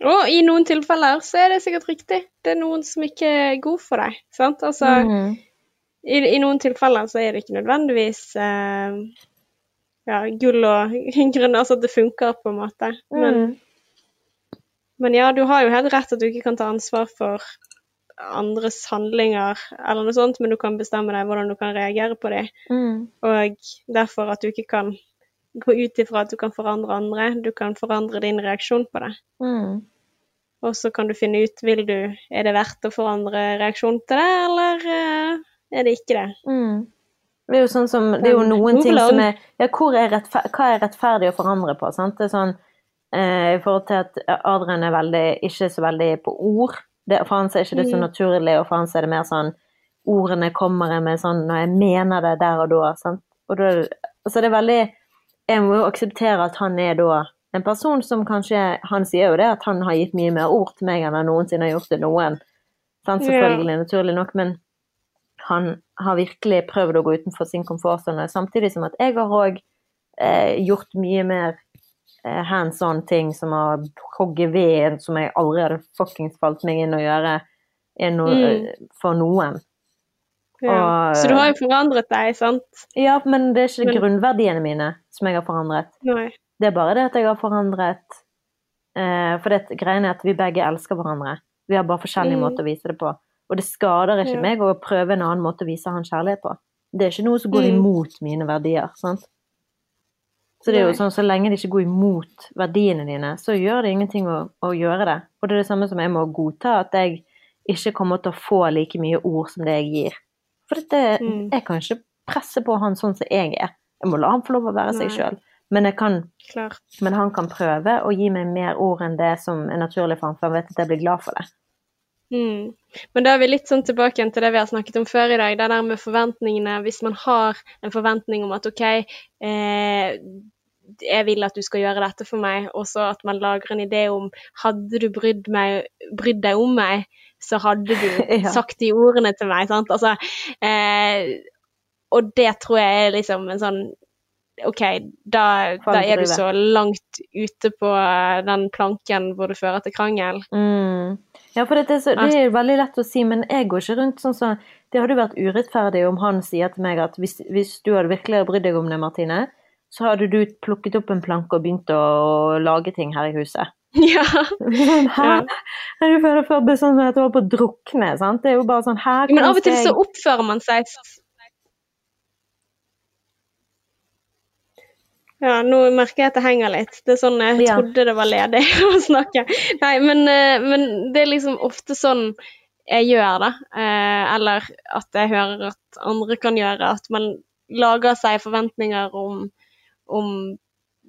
Og i noen tilfeller så er det sikkert riktig. Det er noen som ikke er god for deg. Sant? Altså, mm. i, I noen tilfeller så er det ikke nødvendigvis eh, ja, gull og [LAUGHS] grunn, altså at det funker, på en måte. Men, Mm. Men ja, du har jo helt rett at du ikke kan ta ansvar for andres handlinger eller noe sånt, men du kan bestemme deg hvordan du kan reagere på dem. Mm. Og derfor at du ikke kan gå ut ifra at du kan forandre andre, du kan forandre din reaksjon på det. Mm. Og så kan du finne ut vil du, er det verdt å forandre reaksjonen til det, eller uh, er det ikke det. Mm. Det er jo sånn som, det er jo noen ting som er ja, er Hva er rettferdig å forandre på? Sant? Det er sånn, I forhold til at Adrian er veldig, ikke så veldig på ord. Det, for han er ikke det så Mm. naturlig, og for han er det mer sånn Ordene kommer jeg med sånn når jeg mener det der og da. Sant? Og da altså det er veldig Jeg må jo akseptere at han er da en person som kanskje Han sier jo det at han har gitt mye mer ord til meg enn han noensinne har gjort til noen. Sant? Selvfølgelig, Selvfølgelig, naturlig nok, men han har virkelig prøvd å gå utenfor sin komfortsone, samtidig som at jeg har òg eh, gjort mye mer eh, hands on ting, som å hogge ved, som jeg aldri hadde fuckings falt meg inn å gjøre å, Mm. eh, for noen. Ja. Og- Så du har jo forandret deg, sant? Ja, men det er ikke Men- grunnverdiene mine som jeg har forandret. Nei. Det er bare det at jeg har forandret eh, For det greien er at vi begge elsker hverandre. Vi har bare forskjellige Mm. måter å vise det på. Og det skader ikke Ja. meg å prøve en annen måte å vise han kjærlighet på. Det er ikke noe som går Mm. imot mine verdier. sant? Så det er jo sånn, så lenge det ikke går imot verdiene dine, så gjør det ingenting å, å gjøre det. Og det er det samme som jeg må godta at jeg ikke kommer til å få like mye ord som det jeg gir. For dette, Mm. jeg kan ikke presse på han sånn som jeg er. Jeg må la han få lov å være seg Nei. sjøl. Men, men han kan prøve å gi meg mer ord enn det som er naturlig for han, for han vet at jeg blir glad for det. Mm. Men da er vi litt sånn tilbake til det vi har snakket om før i dag, det der med forventningene. Hvis man har en forventning om at OK, eh, jeg vil at du skal gjøre dette for meg, og så at man lager en idé om hadde du brydd, meg, brydd deg om meg, så hadde du [LAUGHS] Ja. sagt de ordene til meg. sant? Altså, eh, og det tror jeg er liksom en sånn OK, da, da er du så langt ute på eh, den planken hvor det fører til krangel. Mm. Ja, for det er, så, det er veldig lett å si, men jeg går ikke rundt sånn som Det hadde jo vært urettferdig om han sier til meg at hvis, hvis du hadde virkelig brydd deg om det, Martine, så hadde du plukket opp en planke og begynt å lage ting her i huset. [LAUGHS] Ja. Her, Hæ? Ja. Jeg føler før sånn at jeg var på å drukne. sant? Det er jo bare sånn her Men av og til så oppfører man seg Ja, nå merker jeg at det henger litt. Det er sånn jeg Ja. trodde det var ledig [LAUGHS] å snakke. Nei, men, eh, men det er liksom ofte sånn jeg gjør det. Eh, Eller at jeg hører at andre kan gjøre. At man lager seg forventninger om, om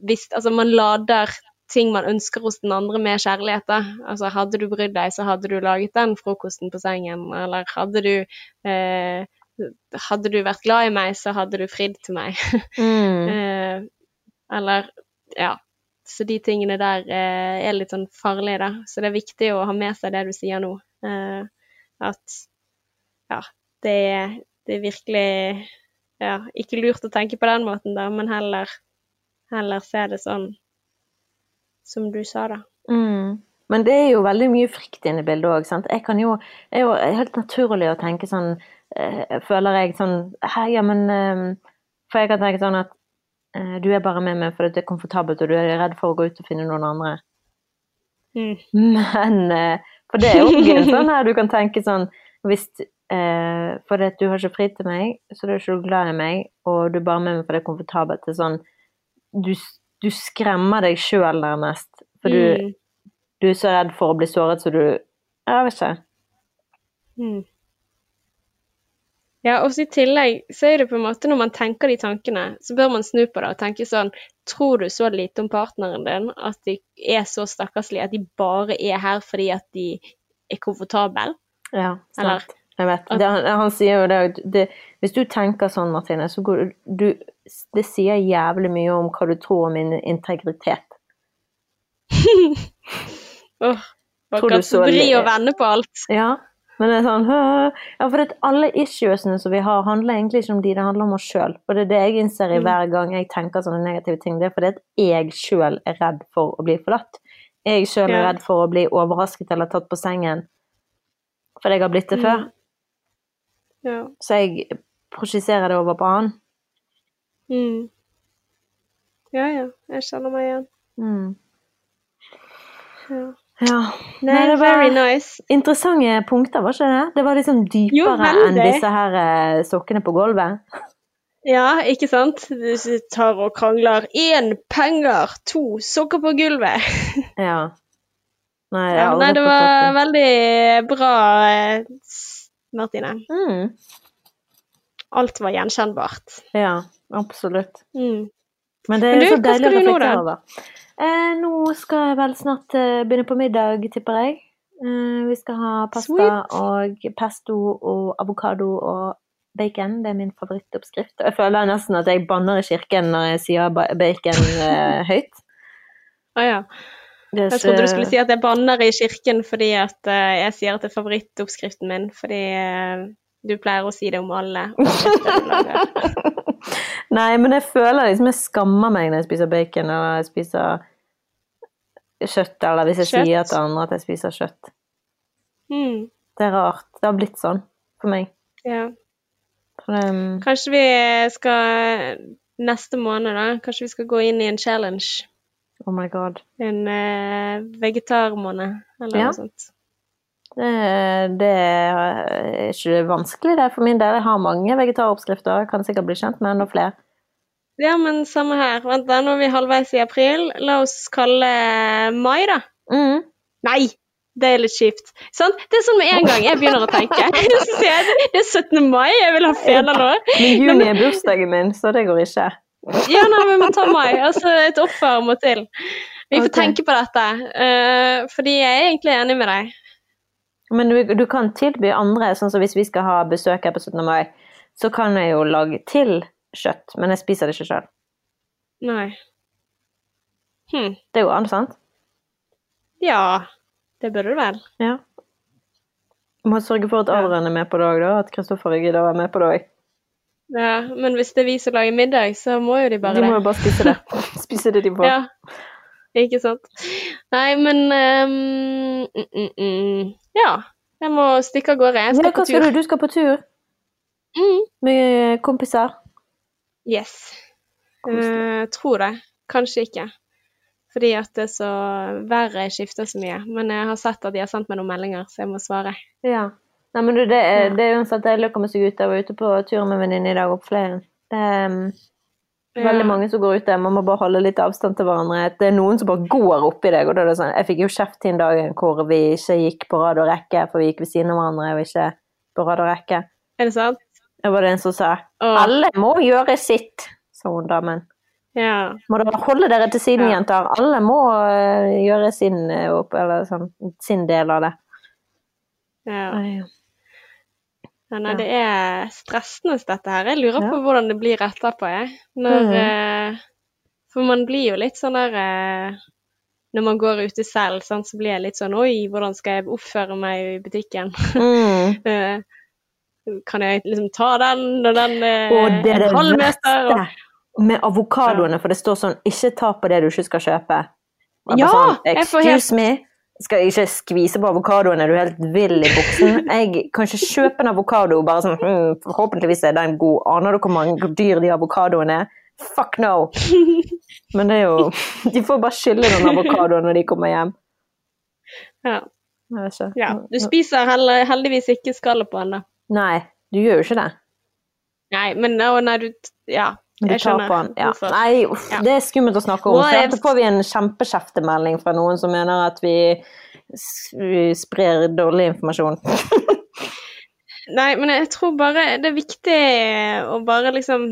hvis Altså man lader ting man ønsker hos den andre med kjærlighet. da. Altså hadde du brydd deg, så hadde du laget den frokosten på sengen. Eller hadde du eh, Hadde du vært glad i meg, så hadde du fridd til meg. [LAUGHS] mm. Eller ja. Så de tingene der eh, er litt sånn farlige, da. Så det er viktig å ha med seg det du sier nå. Eh, at ja, det er, det er virkelig ja, ikke lurt å tenke på den måten, da, men heller, heller se det sånn som du sa, da. Mm. Men det er jo veldig mye frykt inne i bildet òg. Jeg kan jo er jo helt naturlig å tenke sånn eh, Føler jeg sånn Hei, ja, men eh, For jeg kan tenke sånn at du er bare med meg fordi det er komfortabelt, og du er redd for å gå ut og finne noen andre. Mm. Men eh, For det er jo [LAUGHS] ikke sånn her du kan tenke sånn Hvis eh, fordi at du har ikke fri til meg, så du er ikke du glad i meg, og du er bare med meg fordi det er komfortabelt. Det er sånn Du, du skremmer deg sjøl nærmest. For du, Mm. du er så redd for å bli såret, så du Jeg vet ikke. Mm. Ja, og så i tillegg så er det på en måte når man tenker de tankene, så bør man snu på det og tenke sånn Tror du så lite om partneren din at de er så stakkarslige at de bare er her fordi at de er komfortable? Ja, Eller- Jeg vet. Det, han, han sier jo det, det Hvis du tenker sånn, Martine, så går du Det sier jævlig mye om hva du tror om min integritet. [LAUGHS] Åh, oh, du så vri og vende på alt. Ja, men det er sånn? Ja, for det, alle issuesene som vi har, handler egentlig ikke om de, det handler om oss sjøl. Og det er det jeg innser i Mm. hver gang jeg tenker sånne negative ting. Det er fordi at jeg sjøl er redd for å bli forlatt. Jeg sjøl er redd for å bli overrasket eller tatt på sengen. Fordi jeg har blitt det Mm. før. Ja. Så jeg projiserer det over på han. Mm. ja, ja. Jeg kjenner meg igjen. Mm. Ja. Ja. Nei, Nei, det var- very nice. Interessante punkter, var ikke det? Det var liksom dypere Jo, enn disse her eh, sokkene på gulvet. Ja, ikke sant? Du tar og krangler. Én penger, to sokker på gulvet. [LAUGHS] Ja. Nei, Ja, nei, det var veldig bra, eh, Martine. Mm. Alt var gjenkjennbart. Ja, absolutt. Mm. Men det er Men du, så deilig å reflektere over. Eh, nå skal jeg vel snart eh, begynne på middag, tipper jeg. Eh, vi skal ha pasta Sweet. og pesto og avokado og bacon. Det er min favorittoppskrift. Jeg føler nesten at jeg banner i kirken når jeg sier bacon eh, [LAUGHS] høyt. Å ja. Er Jeg trodde du skulle si at jeg banner i kirken fordi at eh, jeg sier at det er favorittoppskriften min, fordi eh, du pleier å si det om alle. [LAUGHS] Nei, men jeg føler liksom jeg skammer meg når jeg spiser bacon, eller jeg spiser kjøtt, eller hvis jeg Kjøtt? sier til andre at jeg spiser kjøtt. Mm. Det er rart. Det har blitt sånn for meg. Ja. For det, Kanskje vi skal neste måned, da, kanskje vi skal gå inn i en challenge. oh my god. En uh, vegetarmåned, eller Ja. noe sånt. Det, det er ikke vanskelig det for min del. Jeg har mange vegetaroppskrifter. Jeg kan sikkert bli kjent med enda flere. Ja, men samme her. Vent da, nå er vi halvveis i april. La oss kalle mai, da. Mm. Nei! Det er litt kjipt. Sånn? Det er sånn med en gang jeg begynner å tenke. [LAUGHS] Det er 17. mai, jeg vil ha fedre nå. Men juni er bursdagen min, så det går ikke. Ja, nei, vi må ta mai. Altså, et offer må til. Vi får okay. tenke på dette. Uh, fordi jeg er egentlig enig med deg. Men du, du kan tilby andre, sånn som hvis vi skal ha besøk her på 17. mai, så kan jeg jo lage til kjøtt, men jeg spiser det ikke sjøl. Nei. Hm. Det går an, sant? Ja, det burde du vel. Ja. Må sørge for at Adrian er med på det òg, da. At Kristoffer gidder å være med på det òg. Ja, men hvis det er vi som lager middag, så må jo de bare De må jo bare spise det. [LAUGHS] Spise det de får. Ja, ikke sant. Nei, men um, mm, mm, mm. Ja, jeg må stikke av gårde. Jeg skal hva på skal tur. du? Du skal på tur Mm. med kompiser? Yes. Eh, tror det. Kanskje ikke. Fordi at det er så Været skifter så mye. Men jeg har sett at de har sendt meg noen meldinger, så jeg må svare. Ja. Nei, men du, det er, Ja. det er uansett deilig å komme seg ut. Jeg var ute på tur med en venninne i dag opp Fløyen. Um, veldig mange som går ut der, Man må bare holde litt avstand til hverandre. Det er noen som bare går oppi deg. og da er det sånn, Jeg fikk jo kjeft den dagen hvor vi ikke gikk på rad og rekke, for vi gikk ved siden av hverandre og ikke på rad og rekke. Er det sant? Det var det en som sa Åh, 'Alle må gjøre sitt', sa hun damen. ja. Må dere holde dere til siden, Ja. jenter. Alle må eh, gjøre sin, eh, opp, eller sånn, sin del av det. ja. Ai, Ja, nei, Ja. det er stressende dette her. Jeg lurer Ja. på hvordan det blir etterpå, jeg. Når, mm. eh, for man blir jo litt sånn der eh, Når man går ute selv, sånn, så blir jeg litt sånn Oi, hvordan skal jeg oppføre meg i butikken? Mm. [LAUGHS] Eh, kan jeg liksom ta den når den eh, Og det er det en halv meter? Og, med avokadoene, for det står sånn 'ikke ta på det du ikke skal kjøpe'. Ja, sånn, får helt- Excuse me, skal jeg ikke skvise på avokadoen, er du helt vill i buksen? Jeg kan ikke kjøpe en avokado bare sånn hm, Forhåpentligvis er den god. Aner du hvor mange dyr de avokadoene er? Fuck no! [LAUGHS] Men det er jo De får bare skylle den avokadoen når de kommer hjem. ja. Ja. Du spiser hell heldigvis ikke skallet på den, da. Nei, du gjør jo ikke det. Nei, men å, nei, du Ja, Du tar på den. Ja. Nei, uff, Ja. det er skummelt å snakke om. For da får vi en kjempekjeftemelding fra noen som mener at vi vi sprer dårlig informasjon. [LAUGHS] Nei, men jeg tror bare det er viktig å bare liksom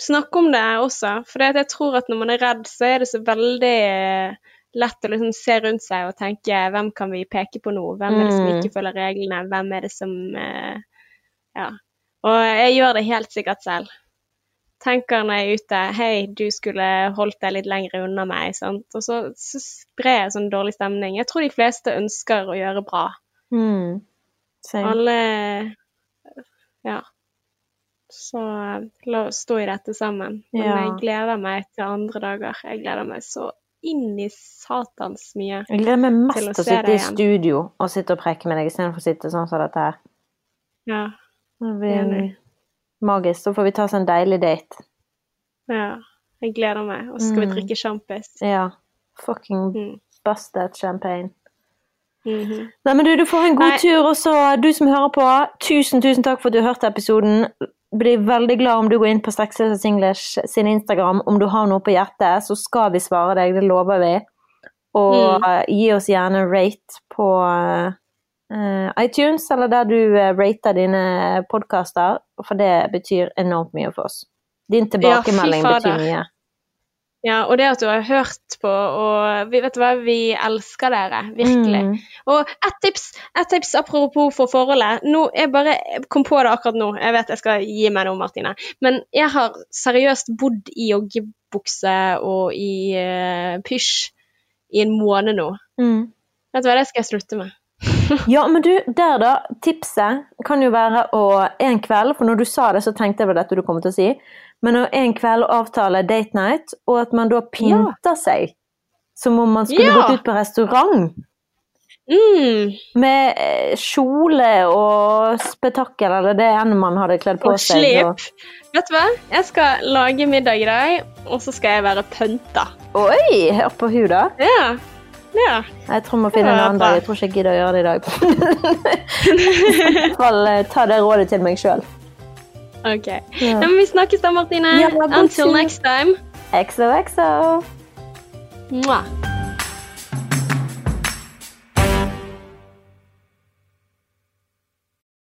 snakke om det også. For jeg tror at når man er redd, så er det så veldig eh, lett å liksom se rundt seg og tenke hvem kan vi peke på nå? Hvem er det som Mm. ikke følger reglene? Hvem er det som eh, Ja. Og jeg gjør det helt sikkert selv. Tenker når jeg er ute Hei, du skulle holdt deg litt lenger unna meg. Sant? Og så, så sprer jeg sånn dårlig stemning. Jeg tror de fleste ønsker å gjøre bra. Mm. Alle Ja. Så la oss stå i dette sammen. Men Ja. jeg gleder meg til andre dager. Jeg gleder meg så inn i satans mye. Jeg gleder meg mest Til å å sitte i studio og sitte og preke med deg istedenfor å sitte sånn som dette her. Ja. Det blir Enig. Magisk. Så får vi ta oss en deilig date. ja. Jeg gleder meg. Og så skal Mm. vi drikke sjampis. Ja. Fucking Mm. busted champagne. Mhm. Nei, men du, du får en god Nei. tur, og så du som hører på, tusen, tusen takk for at du hørte episoden. Blir veldig glad om du går inn på Sexless English sin Instagram. Om du har noe på hjertet, så skal vi svare deg, det lover vi. Og Mm. eh, gi oss gjerne rate på eh, iTunes, eller der du eh, rater dine podkaster, for det betyr enormt mye for oss. Din tilbakemelding ja, betyr mye. Ja, og det at du har hørt på, og vi vet du hva, vi elsker dere. Virkelig. Mm. Og ett tips, et tips apropos for forholdet. Nå, jeg bare kom på det akkurat nå. Jeg vet jeg skal gi meg nå, Martine. Men jeg har seriøst bodd i joggebukse og i uh, pysj i en måned nå. Mm. Vet du hva, det skal jeg slutte med. [LAUGHS] Ja, men du, der da, tipset kan jo være å en kveld, for når du sa det, så tenkte jeg vel dette du kom til å si, men å en kveld avtale date night, og at man da pynter seg som om man skulle Ja. gått ut på restaurant. Mm. Med eh, kjole og spetakkel, eller det enn man hadde kledd på Og seg. slip. Vet du hva? Jeg skal lage middag i dag, og så skal jeg være pønta. Oi, Oppå på hun da. Ja. Ja. Jeg tror vi må finne en annen dag. Jeg tror ikke jeg gidder å gjøre det i dag. I hvert fall ta det rådet til meg sjøl. OK. Ja. Men vi snakkes da, Martine. Ja, Until next time. XOXO. Mwah.